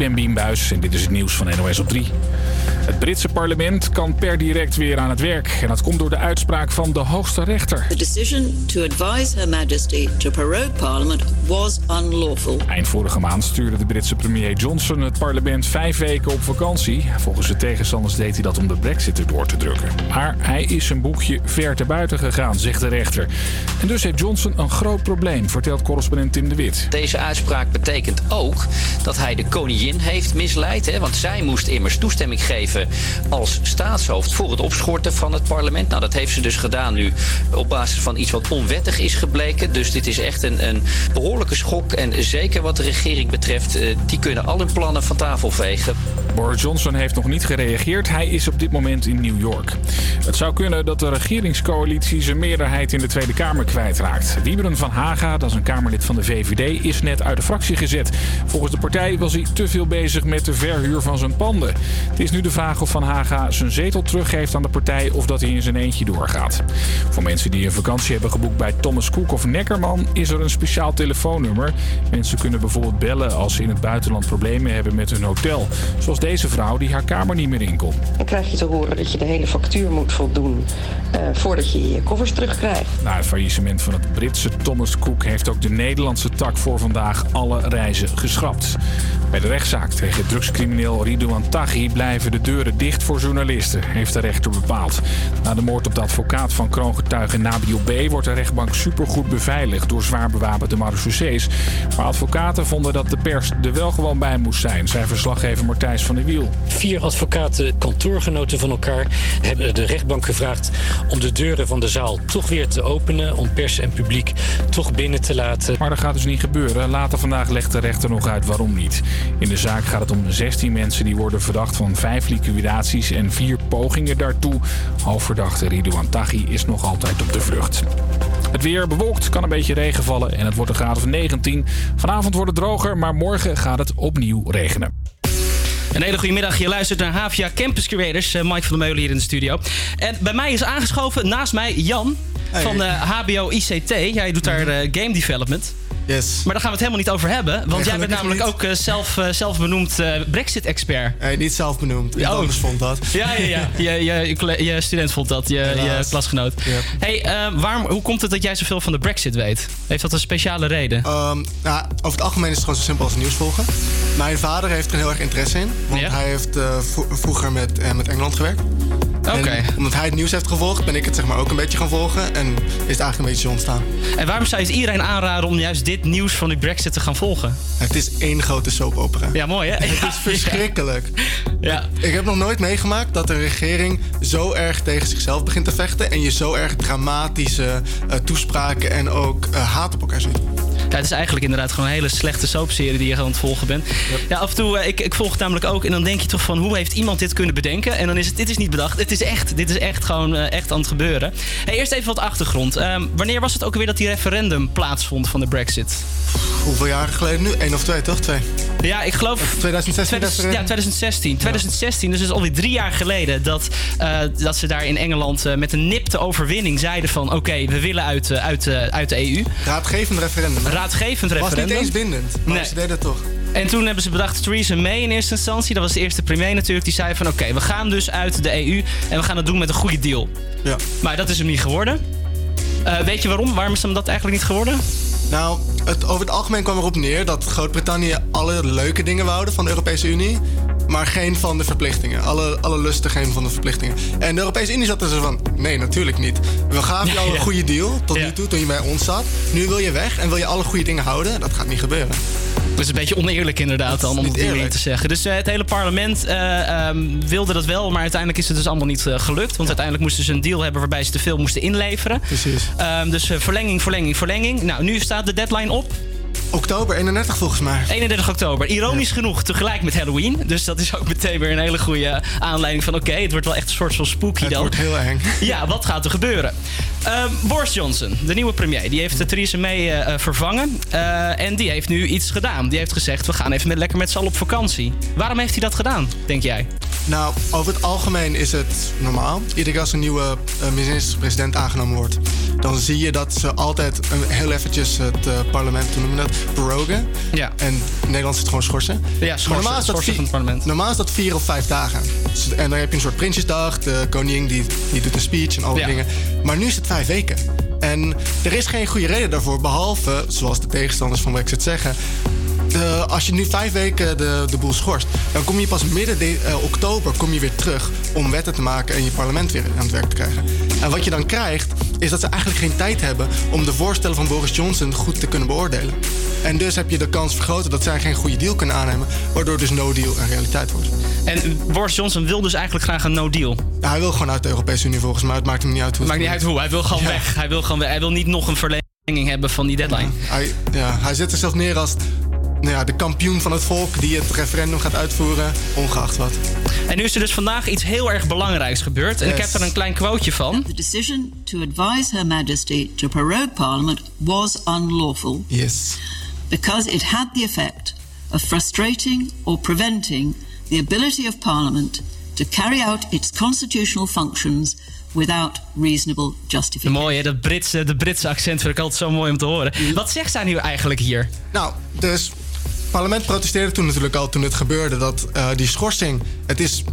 Ben Bien en dit is het nieuws van NOS op 3. Het Britse parlement kan per direct weer aan het werk. En dat komt door de uitspraak van de hoogste rechter. The decision to advise Her Majesty to prorogue Parliament was unlawful. Eind vorige maand stuurde de Britse premier Johnson het parlement vijf weken op vakantie. Volgens de tegenstanders deed hij dat om de brexit erdoor te drukken. Maar hij is zijn boekje ver te buiten gegaan, zegt de rechter. En dus heeft Johnson een groot probleem, vertelt correspondent Tim de Wit. Deze uitspraak betekent ook dat hij de koningin heeft misleid. Hè? Want zij moest immers toestemming geven als staatshoofd voor het opschorten van het parlement. Nou, dat heeft ze dus gedaan nu op basis van iets wat onwettig is gebleken. Dus dit is echt een, een behoorlijke schok. En zeker wat de regering betreft, eh, die kunnen al hun plannen van tafel vegen. Boris Johnson heeft nog niet gereageerd. Hij is op dit moment in New York. Het zou kunnen dat de regeringscoalitie zijn meerderheid in de Tweede Kamer kwijtraakt. Wieberen van Haga, dat is een Kamerlid van de VVD, is net uit de fractie gezet. Volgens de partij was hij te veel bezig met de verhuur van zijn panden. Het is nu de vraag of Van Haga zijn zetel teruggeeft aan de partij of dat hij in zijn eentje doorgaat. Voor mensen die een vakantie hebben geboekt bij Thomas Cook of Neckerman is er een speciaal telefoonnummer. Mensen kunnen bijvoorbeeld bellen als ze in het buitenland problemen hebben met hun hotel. Zoals deze vrouw die haar kamer niet meer in kon. Dan krijg je te horen dat je de hele factuur moet voldoen eh, voordat je je koffers terugkrijgt. Na het faillissement van het Britse Thomas Cook heeft ook de Nederlandse tak voor vandaag alle reizen geschrapt. Bij de rechtszaak tegen drugscrimineel Ridouan Taghi blijven de deuren dicht voor journalisten, heeft de rechter bepaald. Na de moord op de advocaat van kroongetuige Nabil B. wordt de rechtbank supergoed beveiligd door zwaar bewapende marechaussees. Maar advocaten vonden dat de pers er wel gewoon bij moest zijn, zei verslaggever Martijs van der Wiel. Vier advocaten, kantoorgenoten van elkaar, hebben de rechtbank gevraagd om de deuren van de zaal toch weer te openen. Om pers en publiek toch binnen te laten. Maar dat gaat dus niet gebeuren. Later vandaag legt de rechter nog uit waarom niet. In de zaak gaat het om 16 mensen die worden verdacht van vijf liquidaties en vier pogingen daartoe. Hoofdverdachte Ridouan Taghi is nog altijd op de vlucht. Het weer bewolkt, kan een beetje regen vallen en het wordt een graad of 19. Vanavond wordt het droger, maar morgen gaat het opnieuw regenen. Een hele goede middag. Je luistert naar Havia Campus Curators. Eh, Mike van der Meulen hier in de studio. En bij mij is aangeschoven naast mij Jan Hey. van de HBO ICT. Jij doet daar eh, game development. Yes. Maar daar gaan we het helemaal niet over hebben. Want Nee, jij bent namelijk niet. ook eh, zelf, eh, zelf benoemd eh, Brexit-expert. Nee, niet zelf benoemd. Iemand anders vond dat. Ja, ja, ja. Je, je, student vond dat, je, je klasgenoot. Hey, waarom, hoe komt het dat jij zoveel van de Brexit weet? Heeft dat een speciale reden? Ehm, nou, over het algemeen is het gewoon zo simpel als nieuws volgen. Mijn vader heeft er heel erg interesse in. Want hij heeft vro- vroeger met, met Engeland gewerkt. Oké. Omdat hij het nieuws heeft gevolgd, ben ik het zeg maar ook een beetje gaan volgen. En is het eigenlijk een beetje zo ontstaan. En waarom zou je het iedereen aanraden om juist dit nieuws van die Brexit te gaan volgen? Het is één grote soapopera. Ja, mooi hè? Het is verschrikkelijk. Ja. Ik heb nog nooit meegemaakt dat een regering zo erg tegen zichzelf begint te vechten. En je zo erg dramatische eh, toespraken en ook eh, haat op elkaar ziet. Ja, het is eigenlijk inderdaad gewoon een hele slechte soapserie die je aan het volgen bent. Ja, af en toe, eh, ik, ik volg het namelijk ook en dan denk je toch van hoe heeft iemand dit kunnen bedenken? En dan is het, dit is niet bedacht, het is echt, dit is echt gewoon eh, echt aan het gebeuren. Hey, eerst even wat achtergrond. Ehm, wanneer was het ook weer dat die referendum plaatsvond van de brexit? Hoeveel jaren geleden nu? Eén of twee, toch? Twee. Ja, ik geloof... 2016 2000 ja, referendum? 2016. 2016, dus het is alweer drie jaar geleden dat, eh, dat ze daar in Engeland eh, met een nipte overwinning zeiden van oké, we willen uit, eh, uit, eh, uit de EU. Raadgevend referendum. hè? Raadgevend Was referendum. niet eens bindend, maar Nee. ze deden het toch. En toen hebben ze bedacht, Theresa May in eerste instantie, dat was de eerste premier natuurlijk, die zei van oké, we gaan dus uit de EU en we gaan het doen met een goede deal. Ja. Maar dat is hem niet geworden. Eh, weet je waarom? Waarom is hem dat eigenlijk niet geworden? Nou, het, over het algemeen kwam erop neer dat Groot-Brittannië alle leuke dingen wouden van de Europese Unie. Maar geen van de verplichtingen. Alle, alle lusten, geen van de verplichtingen. En de Europese Unie zat er zo van: nee, natuurlijk niet. We gaven jou een goede deal tot nu toe, toen je bij ons zat. Nu wil je weg en wil je alle goede dingen houden. Dat gaat niet gebeuren. Dat is een beetje oneerlijk inderdaad dan, om het eerlijk. te zeggen. Dus eh, het hele parlement eh, ehm, wilde dat wel, maar uiteindelijk is het dus allemaal niet eh, gelukt. Want uiteindelijk moesten ze een deal hebben waarbij ze te veel moesten inleveren. Precies. Ehm, dus verlenging, verlenging, verlenging. Nou, nu staat de deadline op. Oktober 31 volgens mij. 31 oktober. Ironisch genoeg tegelijk met Halloween. Dus dat is ook meteen weer een hele goede aanleiding van... oké, het wordt wel echt een soort van spooky Het dan. wordt heel eng. Ja, wat gaat er gebeuren? Ehm, Boris Johnson, de nieuwe premier, die heeft Theresa May eh, eh, vervangen. Eh, en die heeft nu iets gedaan. Die heeft gezegd, we gaan even met, lekker met z'n allen op vakantie. Waarom heeft hij dat gedaan, denk jij? Nou, over het algemeen is het normaal. Iedere keer als een nieuwe minister-president aangenomen wordt, dan zie je dat ze altijd een, heel eventjes het parlement, hoe noem je dat, prorogen. Ja. En in Nederland is het gewoon schorsen. Ja, schorsen, normaal is dat schorsen van het parlement. Normaal is dat vier of vijf dagen. Dus- En dan heb je een soort Prinsjesdag. De koningin die, die doet een speech en al die Ja. dingen. Maar nu is het vijf weken. En er is geen goede reden daarvoor. Behalve, zoals de tegenstanders van Brexit zeggen... De, als je nu vijf weken de, de boel schorst... dan kom je pas midden de- eh, oktober kom je weer terug... om wetten te maken en je parlement weer aan het werk te krijgen. En wat je dan krijgt, is dat ze eigenlijk geen tijd hebben... om de voorstellen van Boris Johnson goed te kunnen beoordelen. En dus heb je de kans vergroten dat zij geen goede deal kunnen aannemen... waardoor dus no deal een realiteit wordt. En Boris Johnson wil dus eigenlijk graag een no-deal. Ja, hij wil gewoon uit de Europese Unie volgens mij. Het maakt hem niet uit hoe Maakt niet uit hoe, hij wil gewoon Ja. weg. Hij wil, gewoon weg. hij wil niet nog een verlenging hebben van die deadline. Hij, ja, hij zet zichzelf neer als nou ja, de kampioen van het volk... die het referendum gaat uitvoeren, ongeacht wat. En nu is er dus vandaag iets heel erg belangrijks gebeurd. En ik heb er een klein quoteje van. The decision to advise Her Majesty to prorogue Parliament was unlawful Yes. because it had the effect of frustrating or preventing the ability of Parliament to carry out its constitutional functions without reasonable justification. Mooi, hè? Dat Britse, de Britse accent vind ik altijd zo mooi om te horen. Wat zegt zij nu eigenlijk hier? Nou, dus parlement protesteerde toen natuurlijk al toen het gebeurde... dat eh, die schorsing, het is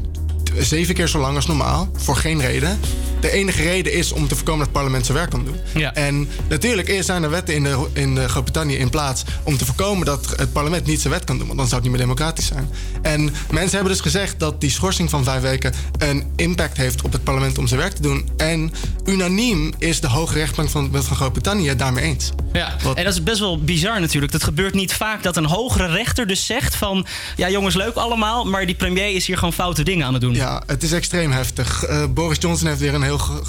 zeven keer zo lang als normaal, voor geen reden. De enige reden is om te voorkomen dat het parlement zijn werk kan doen. Ja. En natuurlijk eerst zijn er wetten in, de, in de Groot-Brittannië in plaats... om te voorkomen dat het parlement niet zijn wet kan doen. Want dan zou het niet meer democratisch zijn. En mensen hebben dus gezegd dat die schorsing van vijf weken... een impact heeft op het parlement om zijn werk te doen. En unaniem is de hoge rechtbank van, van Groot-Brittannië daarmee eens. Ja, en dat is best wel bizar natuurlijk. Dat gebeurt niet vaak dat een hogere rechter dus zegt van... ja jongens, leuk allemaal, maar die premier is hier gewoon foute dingen aan het doen. Ja, het is extreem heftig. Eh, Boris Johnson heeft weer een heel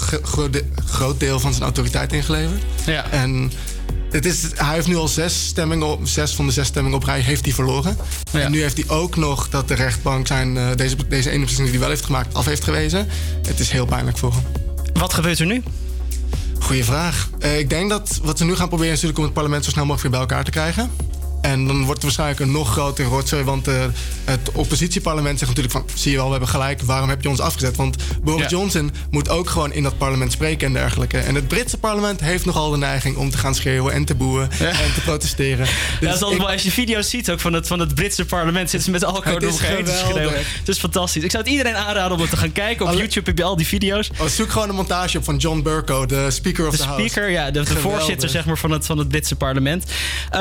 groot deel van zijn autoriteit ingeleverd. Ja. En het is, hij heeft nu al zes, stemmingen op, zes van de zes stemmingen op rij heeft hij verloren. En nu heeft hij ook nog dat de rechtbank zijn, eh, deze, deze ene beslissing die hij wel heeft gemaakt af heeft gewezen. Het is heel pijnlijk voor hem. Wat gebeurt er nu? Goeie vraag. Eh, ik denk dat wat ze nu gaan proberen is natuurlijk om het parlement zo snel mogelijk weer bij elkaar te krijgen. En dan wordt het waarschijnlijk een nog grotere rotzooi. Want eh, het oppositieparlement zegt natuurlijk van... zie je wel, we hebben gelijk, waarom heb je ons afgezet? Want Boris Ja. Johnson moet ook gewoon in dat parlement spreken en dergelijke. En het Britse parlement heeft nogal de neiging om te gaan schreeuwen... en te boeien en te protesteren. Ja, Dus dat is altijd ik- wel, als je video's ziet ook van het, van het Britse parlement... zitten ze met alcohol Het door elkaar heen te schreeuwen. Het is fantastisch. Ik zou het iedereen aanraden om het te gaan kijken. Op YouTube heb je al die video's. Oh, zoek gewoon een montage op van John Burko, de Speaker of De the House. speaker, ja, de, de voorzitter zeg maar, van, het, van het Britse parlement.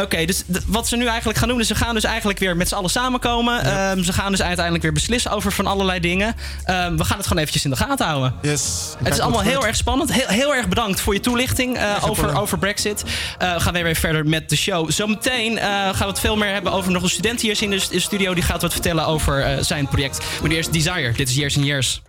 Oké, dus wat ze nu eigenlijk gaan doen... is ze gaan dus eigenlijk weer met z'n allen samenkomen. Ehm, ze gaan dus uiteindelijk weer beslissen over van allerlei dingen. Ehm, we gaan het gewoon eventjes in de gaten houden. Yes. Het is allemaal heel erg spannend. Heel, heel erg bedankt voor je toelichting eh, over, over Brexit. Eh gaan we weer verder met de show. Zometeen eh, gaan we het veel meer hebben over nog een student hier in de, studio. Die gaat wat vertellen over zijn project. Maar eerst Desire. Dit is Years and Years.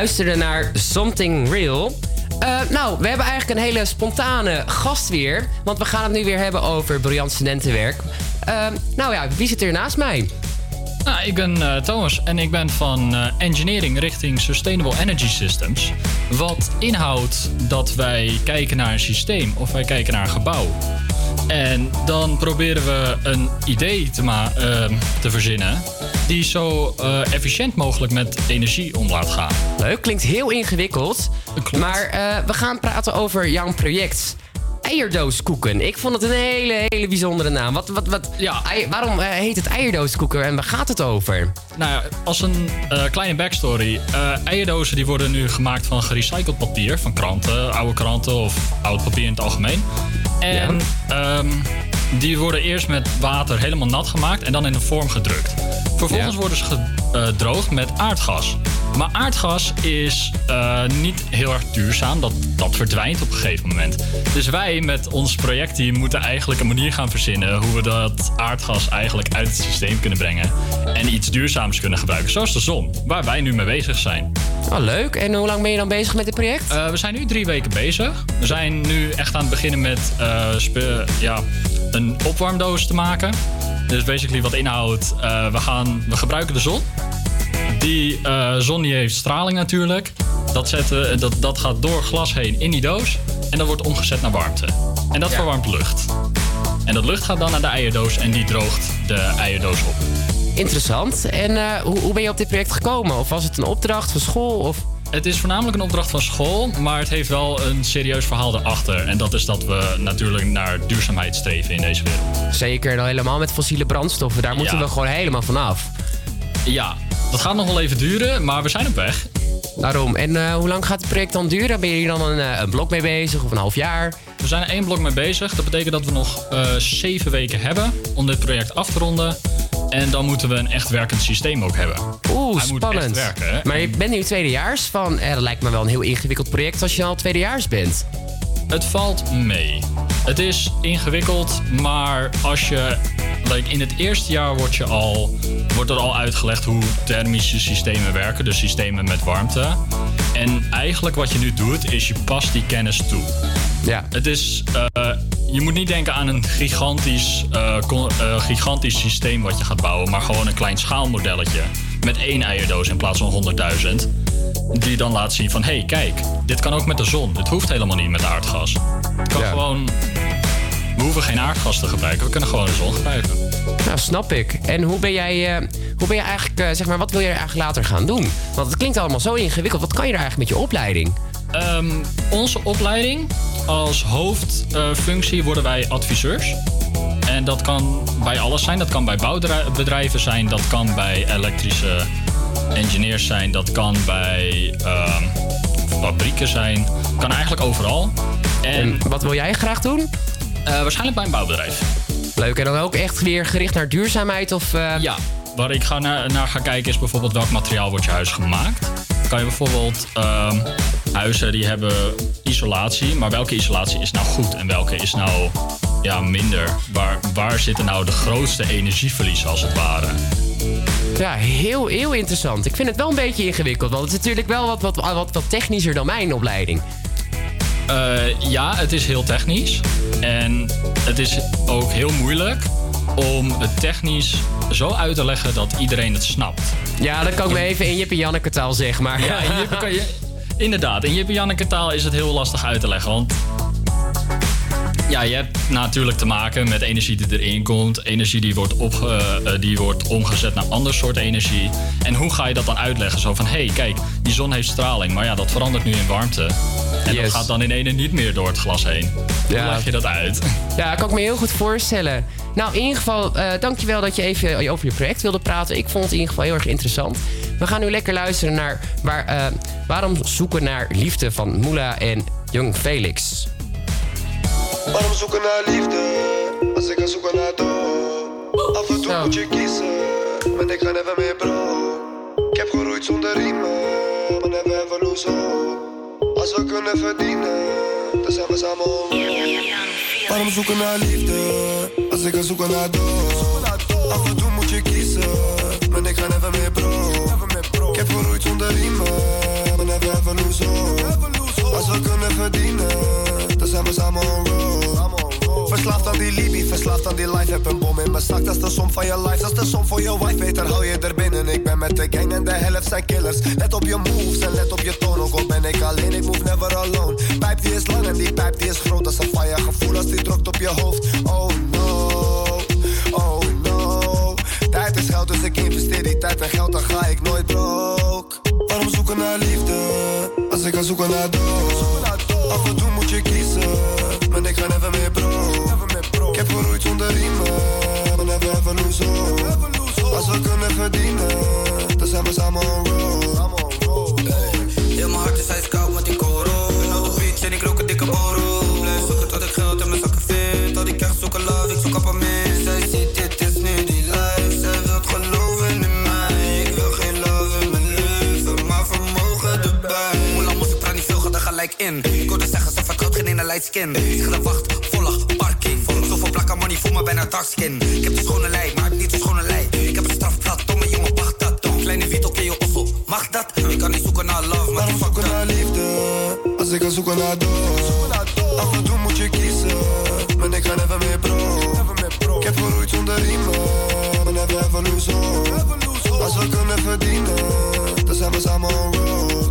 Luisterde naar Something Real. Eh, nou, we hebben eigenlijk een hele spontane gast weer. Want we gaan het nu weer hebben over briljant studentenwerk. Eh, nou ja, wie zit er naast mij? Nou, ik ben eh, Thomas en ik ben van engineering richting Sustainable Energy Systems. Wat inhoudt dat wij kijken naar een systeem of wij kijken naar een gebouw. En dan proberen we een idee te, ma- ehm, te verzinnen die zo eh, efficiënt mogelijk met energie om laat gaan. Leuk, klinkt heel ingewikkeld. Maar eh, we gaan praten over jouw project. Eierdooskoeken. Ik vond het een hele, hele bijzondere naam. Wat, wat, wat, ei- waarom eh, heet het eierdooskoeken en waar gaat het over? Nou ja, als een kleine backstory. eierdozen die worden nu gemaakt van gerecycled papier. Van kranten, oude kranten of oud papier in het algemeen. En ehm, die worden eerst met water helemaal nat gemaakt en dan in een vorm gedrukt. Vervolgens worden ze gedroogd met aardgas. Maar aardgas is eh, niet heel erg duurzaam. Dat, dat verdwijnt op een gegeven moment. Dus wij met ons projectteam moeten eigenlijk een manier gaan verzinnen... hoe we dat aardgas eigenlijk uit het systeem kunnen brengen. En iets duurzaams kunnen gebruiken. Zoals de zon, waar wij nu mee bezig zijn. Oh, leuk. En hoe lang ben je dan bezig met dit project? Eh, we zijn nu drie weken bezig. We zijn nu echt aan het beginnen met spe- ja, een opwarmdoos te maken. Dus basically wat inhoudt, eh, we, gaan, we gebruiken de zon. Die eh, zon die heeft straling natuurlijk. Dat, zetten, dat, dat gaat door glas heen in die doos. En dat wordt omgezet naar warmte. En dat verwarmt lucht. En dat lucht gaat dan naar de eierdoos en die droogt de eierdoos op. Interessant. En eh, hoe, hoe ben je op dit project gekomen? Of was het een opdracht van school? Of... Het is voornamelijk een opdracht van school, maar het heeft wel een serieus verhaal erachter. En dat is dat we natuurlijk naar duurzaamheid streven in deze wereld. Zeker, dan helemaal met fossiele brandstoffen. Daar moeten Ja. we gewoon helemaal vanaf. Ja, dat gaat nog wel even duren, maar we zijn op weg. Daarom. En eh, hoe lang gaat het project dan duren? Ben je hier dan een, eh, een blok mee bezig of een half jaar? We zijn er één blok mee bezig. Dat betekent dat we nog eh, zeven weken hebben om dit project af te ronden. En dan moeten we een echt werkend systeem ook hebben. Oeh, Hij moet spannend. echt werken, hè? Maar je bent nu tweedejaars van. Eh, dat lijkt me wel een heel ingewikkeld project als je al tweedejaars bent. Het valt mee. Het is ingewikkeld, maar als je. Like in het eerste jaar wordt, je al, wordt er al uitgelegd hoe thermische systemen werken, dus systemen met warmte. En eigenlijk wat je nu doet, is je past die kennis toe. Ja. Het is. eh, je moet niet denken aan een gigantisch, eh, con- eh, gigantisch systeem wat je gaat bouwen, maar gewoon een klein schaalmodelletje. Met één eierdoos in plaats van 100.000. Die dan laat zien van: hé, hey, kijk, dit kan ook met de zon. Dit hoeft helemaal niet met aardgas. Het kan gewoon. We hoeven geen aardgas te gebruiken, we kunnen gewoon de zon gebruiken. Nou, snap ik. En hoe ben jij, hoe ben je eigenlijk, zeg maar, wat wil je er eigenlijk later gaan doen? Want het klinkt allemaal zo ingewikkeld. Wat kan je er eigenlijk met je opleiding? Ehm, onze opleiding als hoofdfunctie worden wij adviseurs. En dat kan bij alles zijn. Dat kan bij bouwbedrijven zijn. Dat kan bij elektrische engineers zijn. Dat kan bij ehm, fabrieken zijn. Kan eigenlijk overal. En, wat wil jij graag doen? waarschijnlijk bij een bouwbedrijf. Leuk. En dan ook echt weer gericht naar duurzaamheid? Of, eh, Ja, waar ik ga naar, naar ga kijken is bijvoorbeeld welk materiaal wordt je huis gemaakt. Kan je bijvoorbeeld ehm, huizen die hebben isolatie. Maar welke isolatie is nou goed en welke is nou ja, minder? Waar, waar zitten nou de grootste energieverliezen als het ware? Ja, heel, heel interessant. Ik vind het wel een beetje ingewikkeld, want het is natuurlijk wel wat, wat, wat, wat technischer dan mijn opleiding. Eh, ja, het is heel technisch. En het is ook heel moeilijk om het technisch zo uit te leggen dat iedereen het snapt. Ja, dat kan ik me even in Jip en Janneke taal zeggen, maar... Ja, in Jip, kan je, inderdaad. In Jip en Janneke taal is het heel lastig uit te leggen. Want ja, je hebt natuurlijk te maken met energie die erin komt. Energie die wordt, opge, eh, die wordt omgezet naar ander soort energie. En hoe ga je dat dan uitleggen? Zo van, hé, hey, kijk, die zon heeft straling. Maar ja, dat verandert nu in warmte. En dat gaat dan in ene niet meer door het glas heen. Hoe Ja. leg je dat uit? Ja, kan ik me heel goed voorstellen. Nou, in ieder geval, eh dankjewel dat je even over je project wilde praten. Ik vond het in ieder geval heel erg interessant. We gaan nu lekker luisteren naar waar, eh, Waarom zoeken naar liefde van Moela en Jong Felix. Waarom zoeken naar liefde als ik ga zoeken naar dood? Af en toe moet je kiezen, maar ik ga never meer bro. Ik heb geroeid zonder riemen, maar never ever lose hope. Als we kunnen verdienen, dan zijn we samen on Waarom zoeken naar liefde als ik ga zoeken naar dood? Af en toe moet je kiezen, maar ik ga never meer bro. Ik heb geroeid zonder riemen, maar never ever lose hope. Als we kunnen verdienen, dan zijn we samen road. Verslaafd aan die Libi, verslaafd aan die life. Heb een bom in mijn zak, dat is de som van je life. Dat is de som voor je wife, beter hou je er binnen. Ik ben met de gang en de helft zijn killers. Let op je moves en let op je toon. Ook al ben ik alleen, ik move never alone. Pijp die is lang en die pijp die is groot. Dat is een fire gevoel als die drukt op je hoofd. Oh no, oh no. Tijd is geld, dus ik investeer die tijd en geld, dan ga ik nooit broke. Waarom zoeken naar liefde, als ik ga zoeken naar dood? Af en toe moet je kiezen, ik ga never meer bro. Ik heb geroeid zonder riemen, ever lose hope. Als we kunnen verdienen, dan zijn we samen on. Heel mijn hart is ijskoud met die koro. Ben op de beach en ik rook een dikke boro. Blijf zoeken tot ik geld in mijn zakken vind. Al die krijg zoeken love, ik zoek appartement. Zij ziet dit is nu die life. Zij wilt geloven in mij. Ik wil geen love in mijn leven, maar vermogen erbij. Hoe lang moest ik praat niet veel, ga er gelijk in. Ik zeggen, ze vertrouwt geen ene light skin. Ik ga de wacht, volle parking. Zoveel plakken money, voel me bijna dark skin. Ik heb de schone lei, maar ik heb niet zo'n schone lei. Ik heb een strafblad, domme jongen, wacht dat. Toch kleine wiet, oké, je ossel, mag dat? Ik kan niet zoeken naar love, maar fuck zoeken naar liefde, als ik ga zoeken naar dood. Af en toe moet je kiezen, maar ik ga never meer bro. Ik heb geroeid zonder riemen, maar never ever lose hope. Als we kunnen verdienen, dan zijn we samen on road.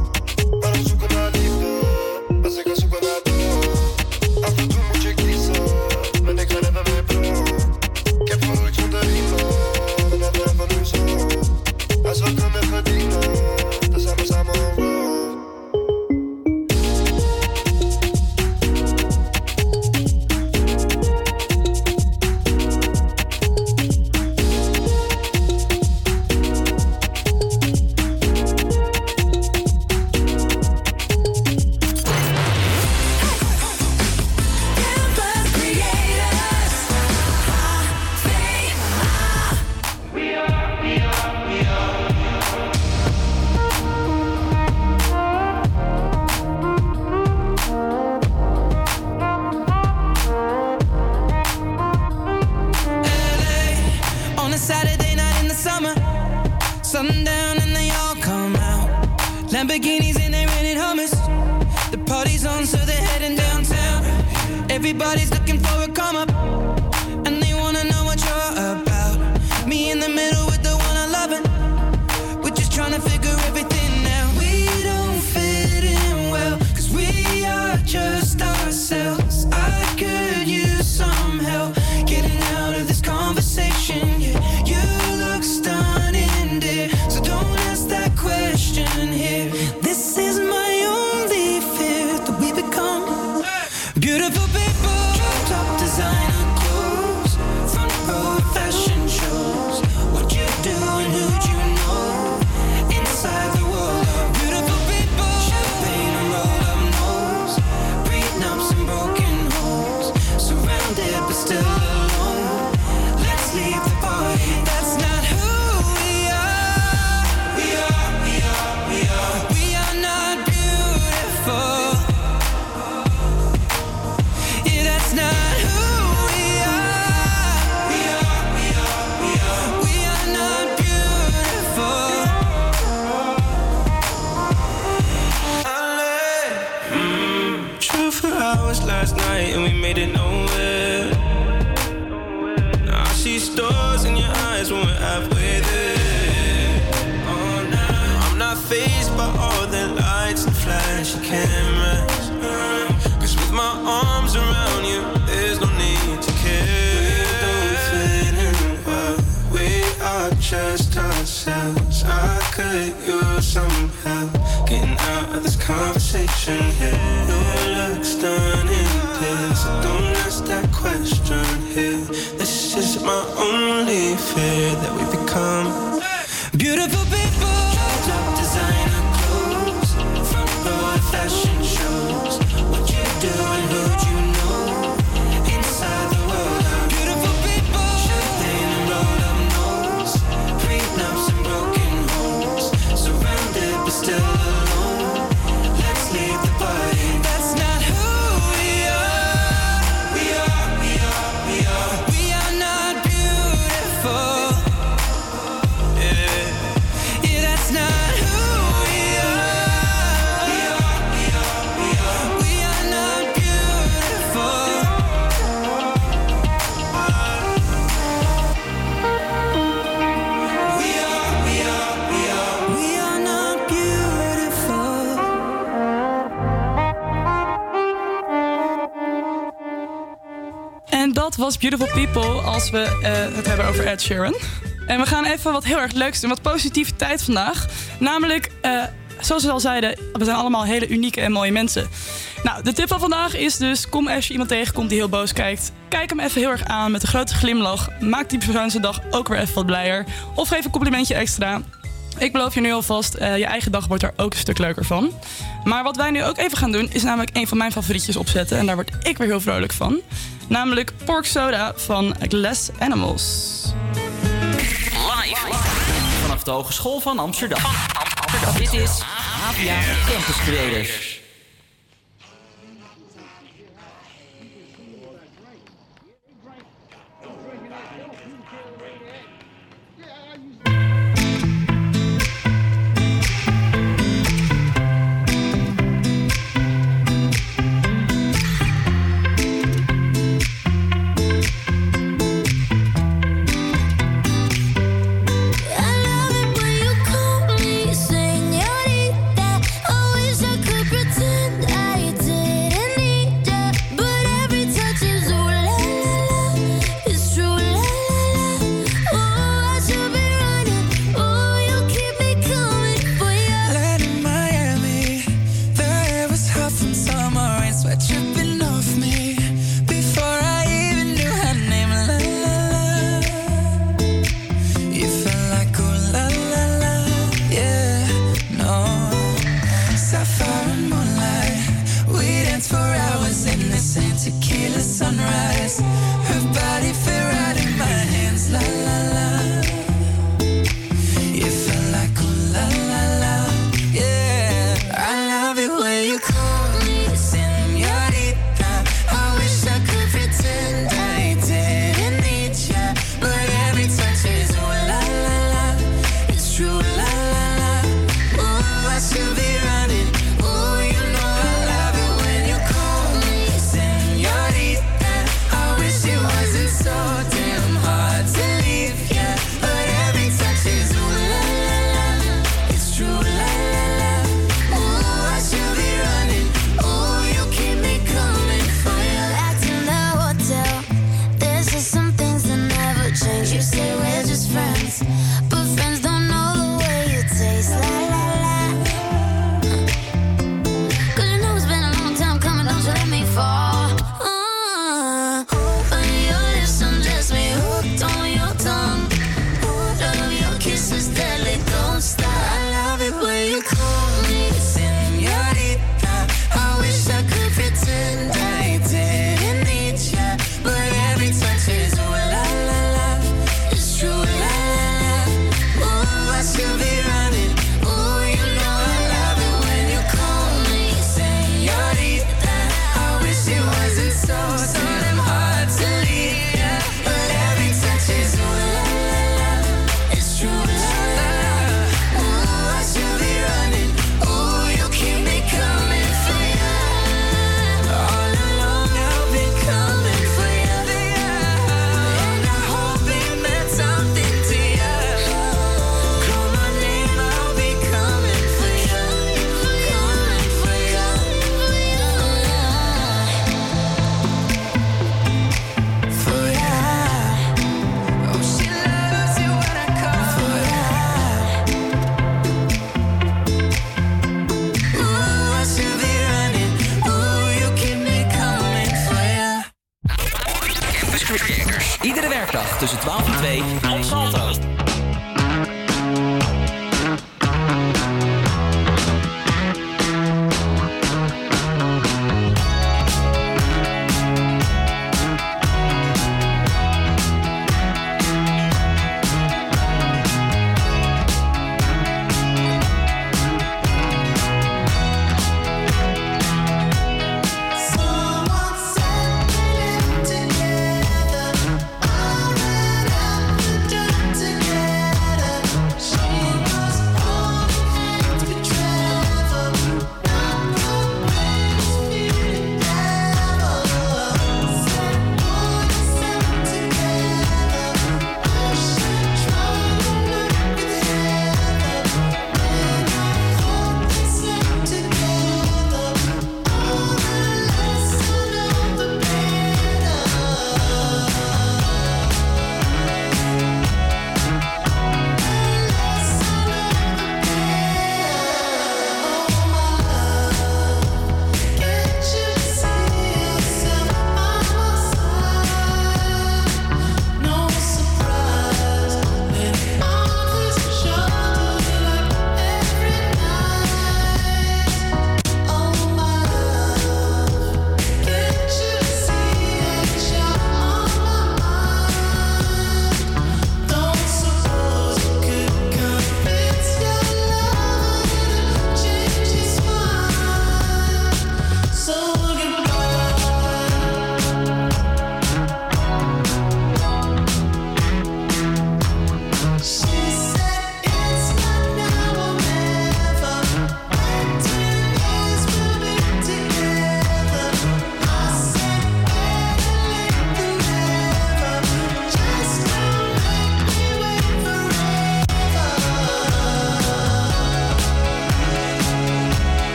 Beautiful People als we eh, het hebben over Ed Sheeran. En we gaan even wat heel erg leuks doen, wat positiviteit vandaag. Namelijk, eh, zoals we al zeiden, we zijn allemaal hele unieke en mooie mensen. Nou, de tip van vandaag is dus: kom als je iemand tegenkomt die heel boos kijkt. Kijk hem even heel erg aan met een grote glimlach. Maak die persoon dag ook weer even wat blijer. Of geef een complimentje extra. Ik beloof je nu alvast, uh, je eigen dag wordt er ook een stuk leuker van. Maar wat wij nu ook even gaan doen, is namelijk een van mijn favorietjes opzetten. En daar word ik weer heel vrolijk van namelijk Pork Soda van Glass Animals. Live vanaf de Hogeschool van Amsterdam. Dit is APA Campus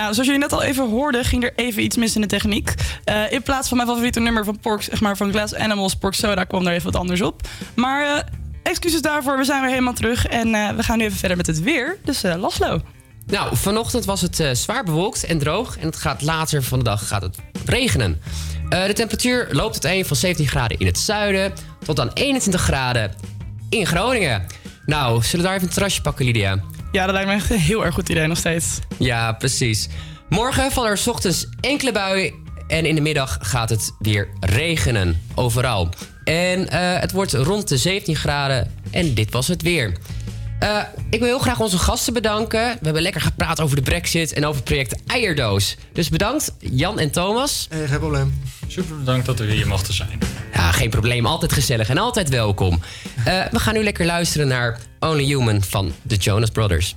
Nou, zoals jullie net al even hoorden, ging er even iets mis in de techniek. Eh, in plaats van mijn favoriete nummer van Pork, zeg maar van Glass Animals, Pork Soda, kwam er even wat anders op. Maar eh, excuses daarvoor, we zijn weer helemaal terug. En eh, we gaan nu even verder met het weer. Dus Laslo. Nou, vanochtend was het zwaar bewolkt en droog. En het gaat later van de dag gaat het regenen. De temperatuur loopt uiteen van 17 graden in het zuiden... tot aan 21 graden in Groningen. Nou, zullen we daar even een terrasje pakken, Lydia? Ja, dat lijkt me echt een heel erg goed idee nog steeds. Ja, precies. Morgen vallen er ochtends enkele buien... en in de middag gaat het weer regenen, overal. En eh, het wordt rond de 17 graden en dit was het weer. Eh, ik wil heel graag onze gasten bedanken. We hebben lekker gepraat over de brexit en over het project Eierdoos. Dus bedankt Jan en Thomas. Hey, geen probleem. Super bedankt dat we hier mochten zijn. Ja, geen probleem. Altijd gezellig en altijd welkom. Eh, we gaan nu lekker luisteren naar Only Human van de Jonas Brothers.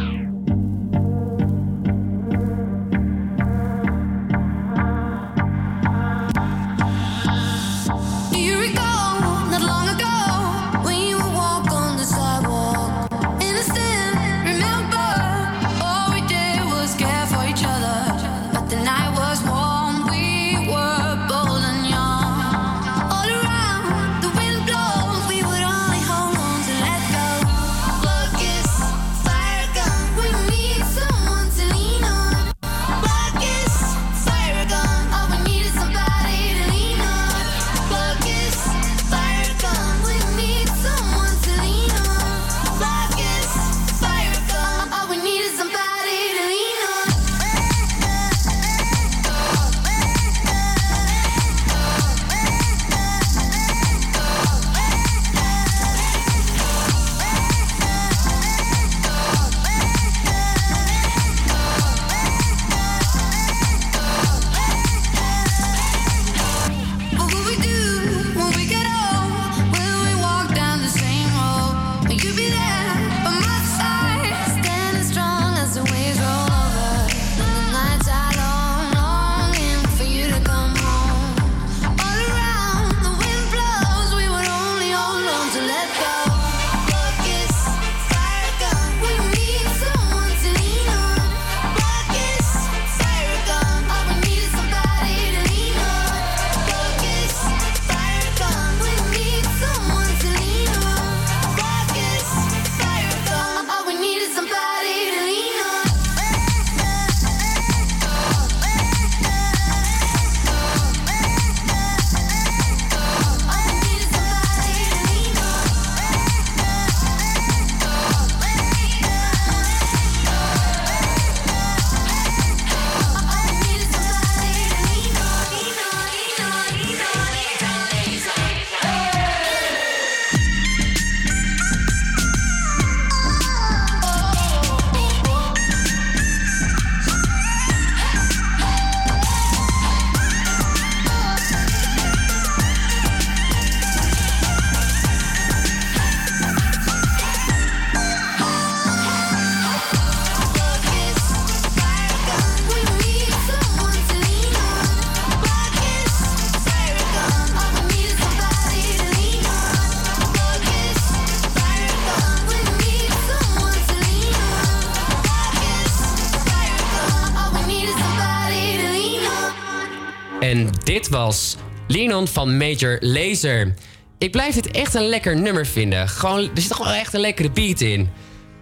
Dit was Lean On van Major Lazer. Ik blijf dit echt een lekker nummer vinden. Gewoon, er zit wel echt een lekkere beat in.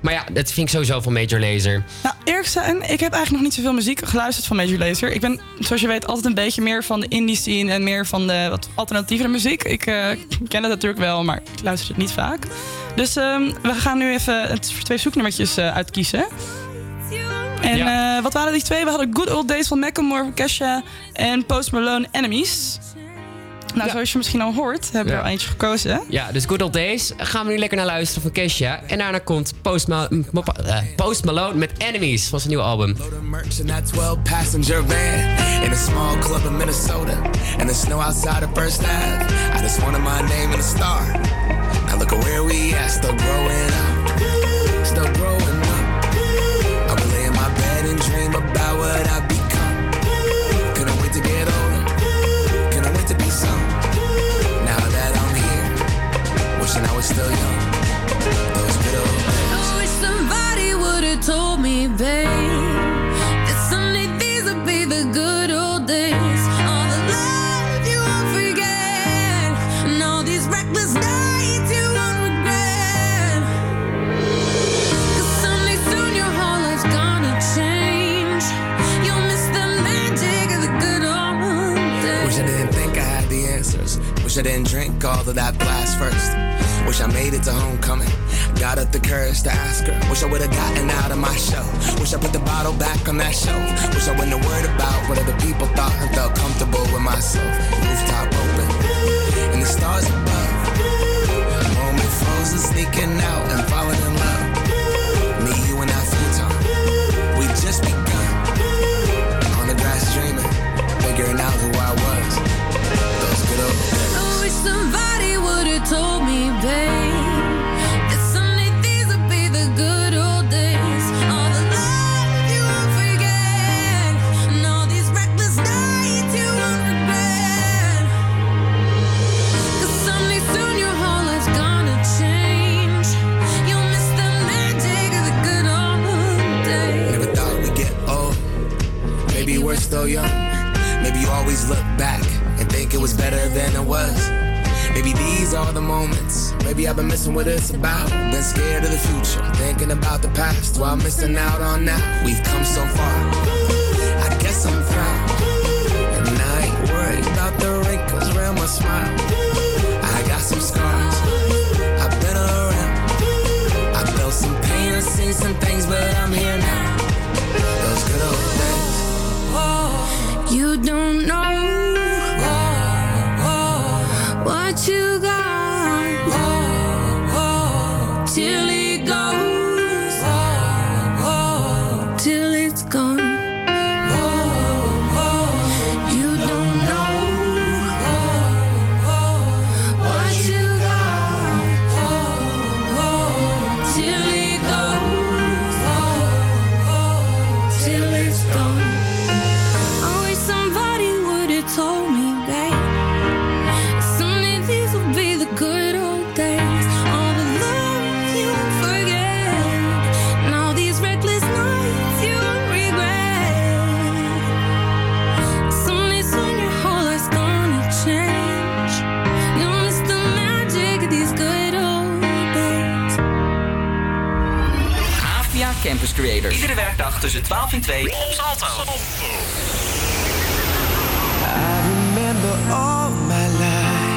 Maar ja, dat vind ik sowieso van Major Lazer. Nou, eerlijk zijn, ik heb eigenlijk nog niet zoveel muziek geluisterd van Major Lazer. Ik ben, zoals je weet, altijd een beetje meer van de indie scene en meer van de wat alternatievere muziek. Ik eh, ken het natuurlijk wel, maar ik luister het niet vaak. Dus ehm, we gaan nu even twee zoeknummertjes eh, uitkiezen. En eh, wat waren die twee? We hadden Good Old Days van Macklemore, Kesha en Post Malone Enemies. Nou, zoals je misschien al hoort, hebben we Ja. er eentje gekozen. Ja, dus Good Old Days gaan we nu lekker naar luisteren van Kesha. En daarna komt Post, Ma- eh, Post Malone met Enemies van zijn nieuwe album. in that 12 passenger van in a small club in Minnesota. And the snow outside of First Ave. I just wanted my name a star. Now look at where we at, still growing up. Still growing Wish I would have gotten out of my show. Wish I put the bottle back on that shelf. Wish I wouldn't have worried about what other people thought and felt comfortable with myself. Maybe I've been missing what it's about. Been scared of the future, thinking about the past while missing out on now. We've come so far. I guess I'm proud. And I ain't worried about the wrinkles around my smile. I got some scars. I've been around. I felt some pain and seen some things, but I'm here now. Those good old days. You don't know oh, oh. what you got Iedere werkdag tussen 12 en 2 op Salto. remember all my life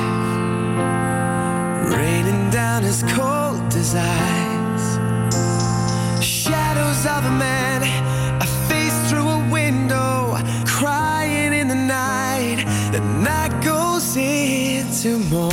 raining down as cold as ice. Shadows of a man I faced through a window, crying in the night. The night goes into morning,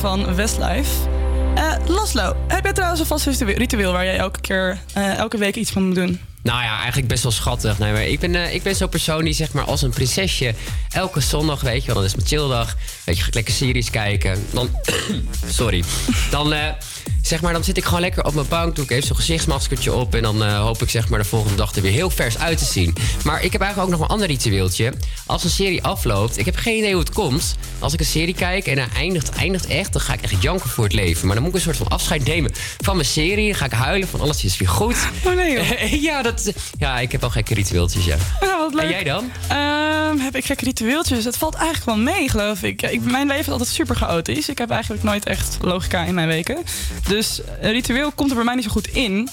van Westlife. Eh Laslo, heb jij trouwens een vast ritueel- waar jij elke keer, eh, elke week iets van moet doen? Nou ja, eigenlijk best wel schattig. Nee, maar ik ben, eh, ik ben zo'n persoon die zeg maar als een prinsesje... elke zondag, weet je wel, dan is mijn chilldag. Weet je, ga lekker series kijken. Dan, sorry. Dan, zeg maar, dan zit ik gewoon lekker op mijn bank, doe ik even zo'n gezichtsmaskertje op en dan hoop ik zeg maar de volgende dag er weer heel vers uit te zien. Maar ik heb eigenlijk ook nog een ander ritueeltje. Als een serie afloopt, ik heb geen idee hoe het komt. Als ik een serie kijk en hij eindigt, eindigt echt, dan ga ik echt janken voor het leven. Maar dan moet ik een soort van afscheid nemen van mijn serie. Dan ga ik huilen van alles is weer goed. Oh nee joh. ja, dat, ja, ik heb wel gekke ritueeltjes, ja. Ja, wat leuk. En jij dan? Ehm, heb ik gekke ritueeltjes? Het valt eigenlijk wel mee, geloof ik. Ik mijn leven is altijd super chaotisch. Ik heb eigenlijk nooit echt logica in mijn weken. Dus een ritueel komt er bij mij niet zo goed in.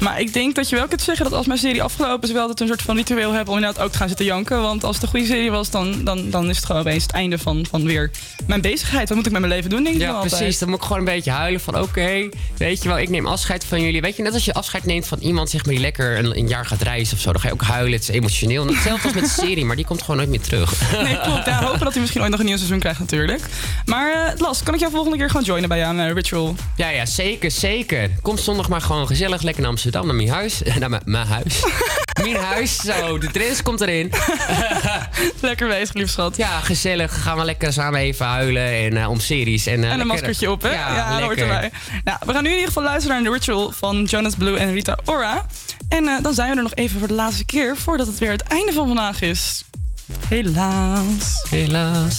Maar ik denk dat je wel kunt zeggen dat als mijn serie afgelopen is... wel dat we een soort van ritueel hebben om inderdaad ook te gaan zitten janken. Want als het een goede serie was, dan, dan, dan is het gewoon opeens het einde van, van weer mijn bezigheid. Wat moet ik met mijn leven doen, denk ik Ja, altijd. precies. Dan moet ik gewoon een beetje huilen van oké, weet je wel, ik neem afscheid van jullie. Weet je, net als je afscheid neemt van iemand zeg maar, die lekker een, een jaar gaat reizen of zo. Dan ga je ook huilen, het is emotioneel. En Hetzelfde als met de serie, maar die komt gewoon nooit meer terug. Nee, klopt. Ja, hopen dat hij misschien ooit nog een nieuw seizoen krijgt natuurlijk. Maar eh Las, kan ik jou volgende keer gewoon joinen bij jou aan eh, Ritual? Ja, ja, zeker, zeker. Kom zondag maar gewoon gezellig lekker naar Amsterdam, naar mijn huis. Naar mijn, huis. mijn huis, zo, de trends komt erin. lekker bezig, lief schat. Ja, gezellig. Gaan we lekker samen even huilen en, eh, om series. En, eh, En een lekker- maskertje op, hè? Ja, dat hoort lekker. erbij. Nou, we gaan nu in ieder geval luisteren naar The Ritual van Jonas Blue en Rita Ora. En eh, dan zijn we er nog even voor de laatste keer voordat het weer het einde van vandaag is. Helaas. Helaas.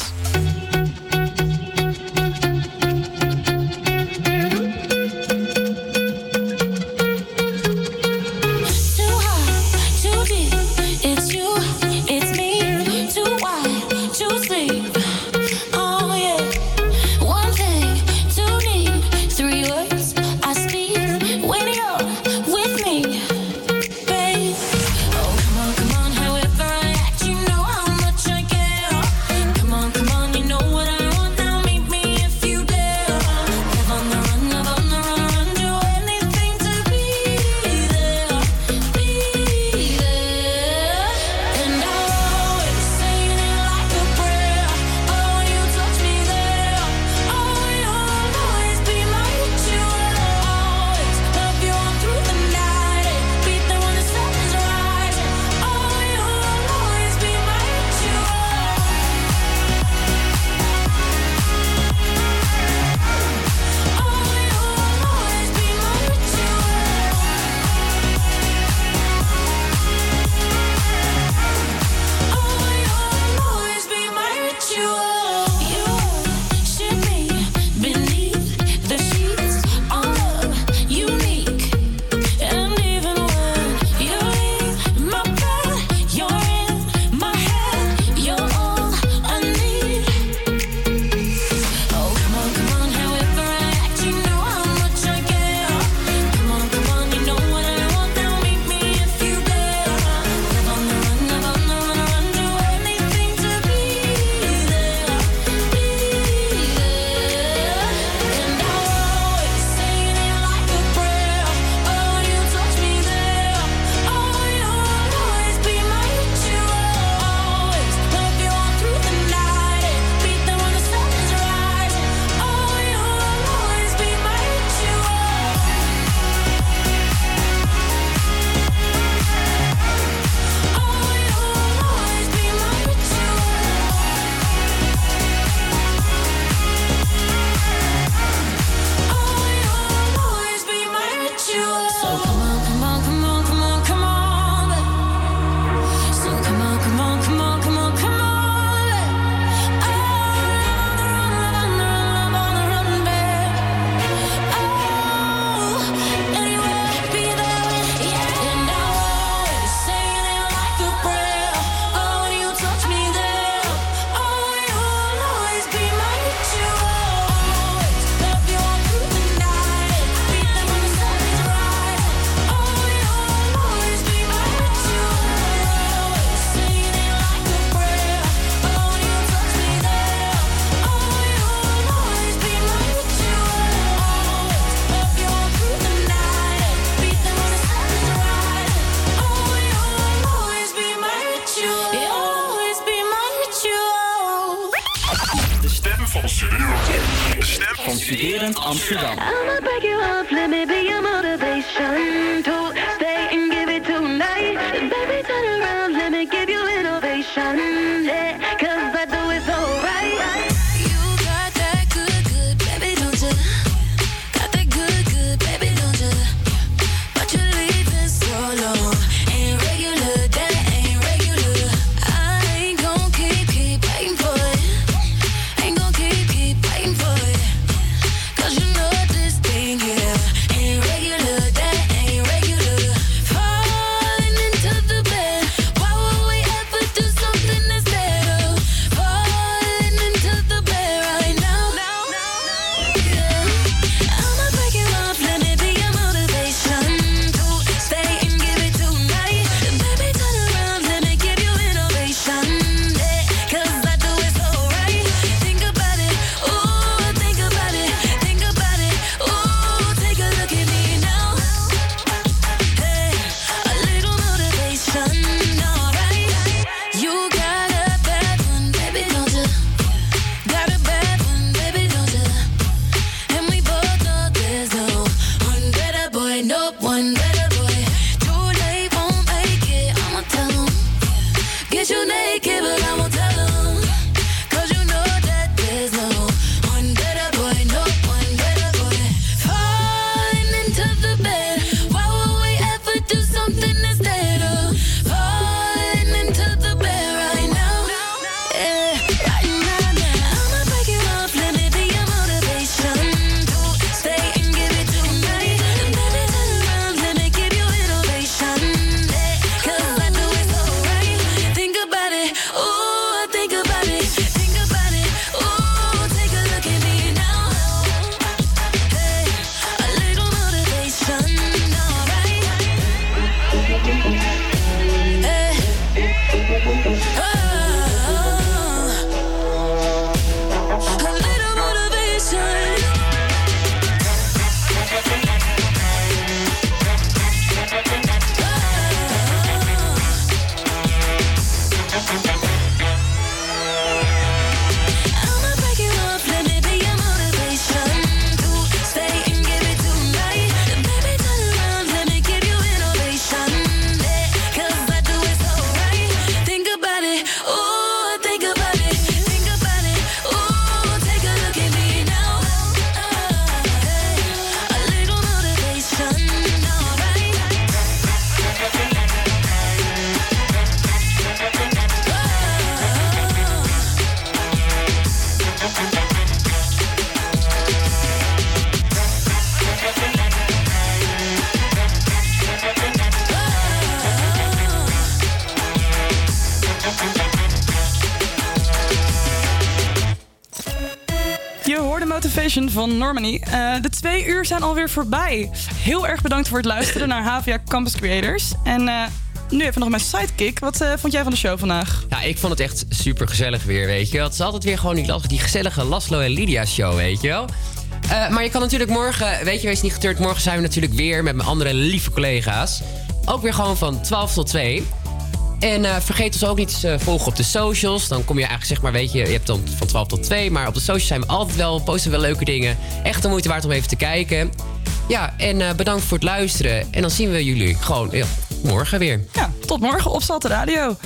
Van Normani. Eh, de twee uur zijn alweer voorbij. Heel erg bedankt voor het luisteren naar HVA Campus Creators. En eh, nu even nog mijn sidekick. Wat eh, vond jij van de show vandaag? Ja, ik vond het echt super gezellig weer, weet je. Het is altijd weer gewoon die, die gezellige Laszlo en Lydia show, weet je wel. Maar je kan natuurlijk morgen, weet je, wees niet geturd. Morgen zijn we natuurlijk weer met mijn andere lieve collega's. Ook weer gewoon van 12 tot 2. En eh, vergeet ons ook niet te volgen op de socials. Dan kom je eigenlijk, zeg maar, weet je, je hebt dan van 12 tot 2. Maar op de socials zijn we altijd wel, posten we wel leuke dingen. Echt de moeite waard om even te kijken. Ja, en eh, bedankt voor het luisteren. En dan zien we jullie gewoon morgen weer. Ja, tot morgen op Salte Radio.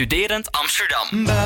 Studerend Amsterdam.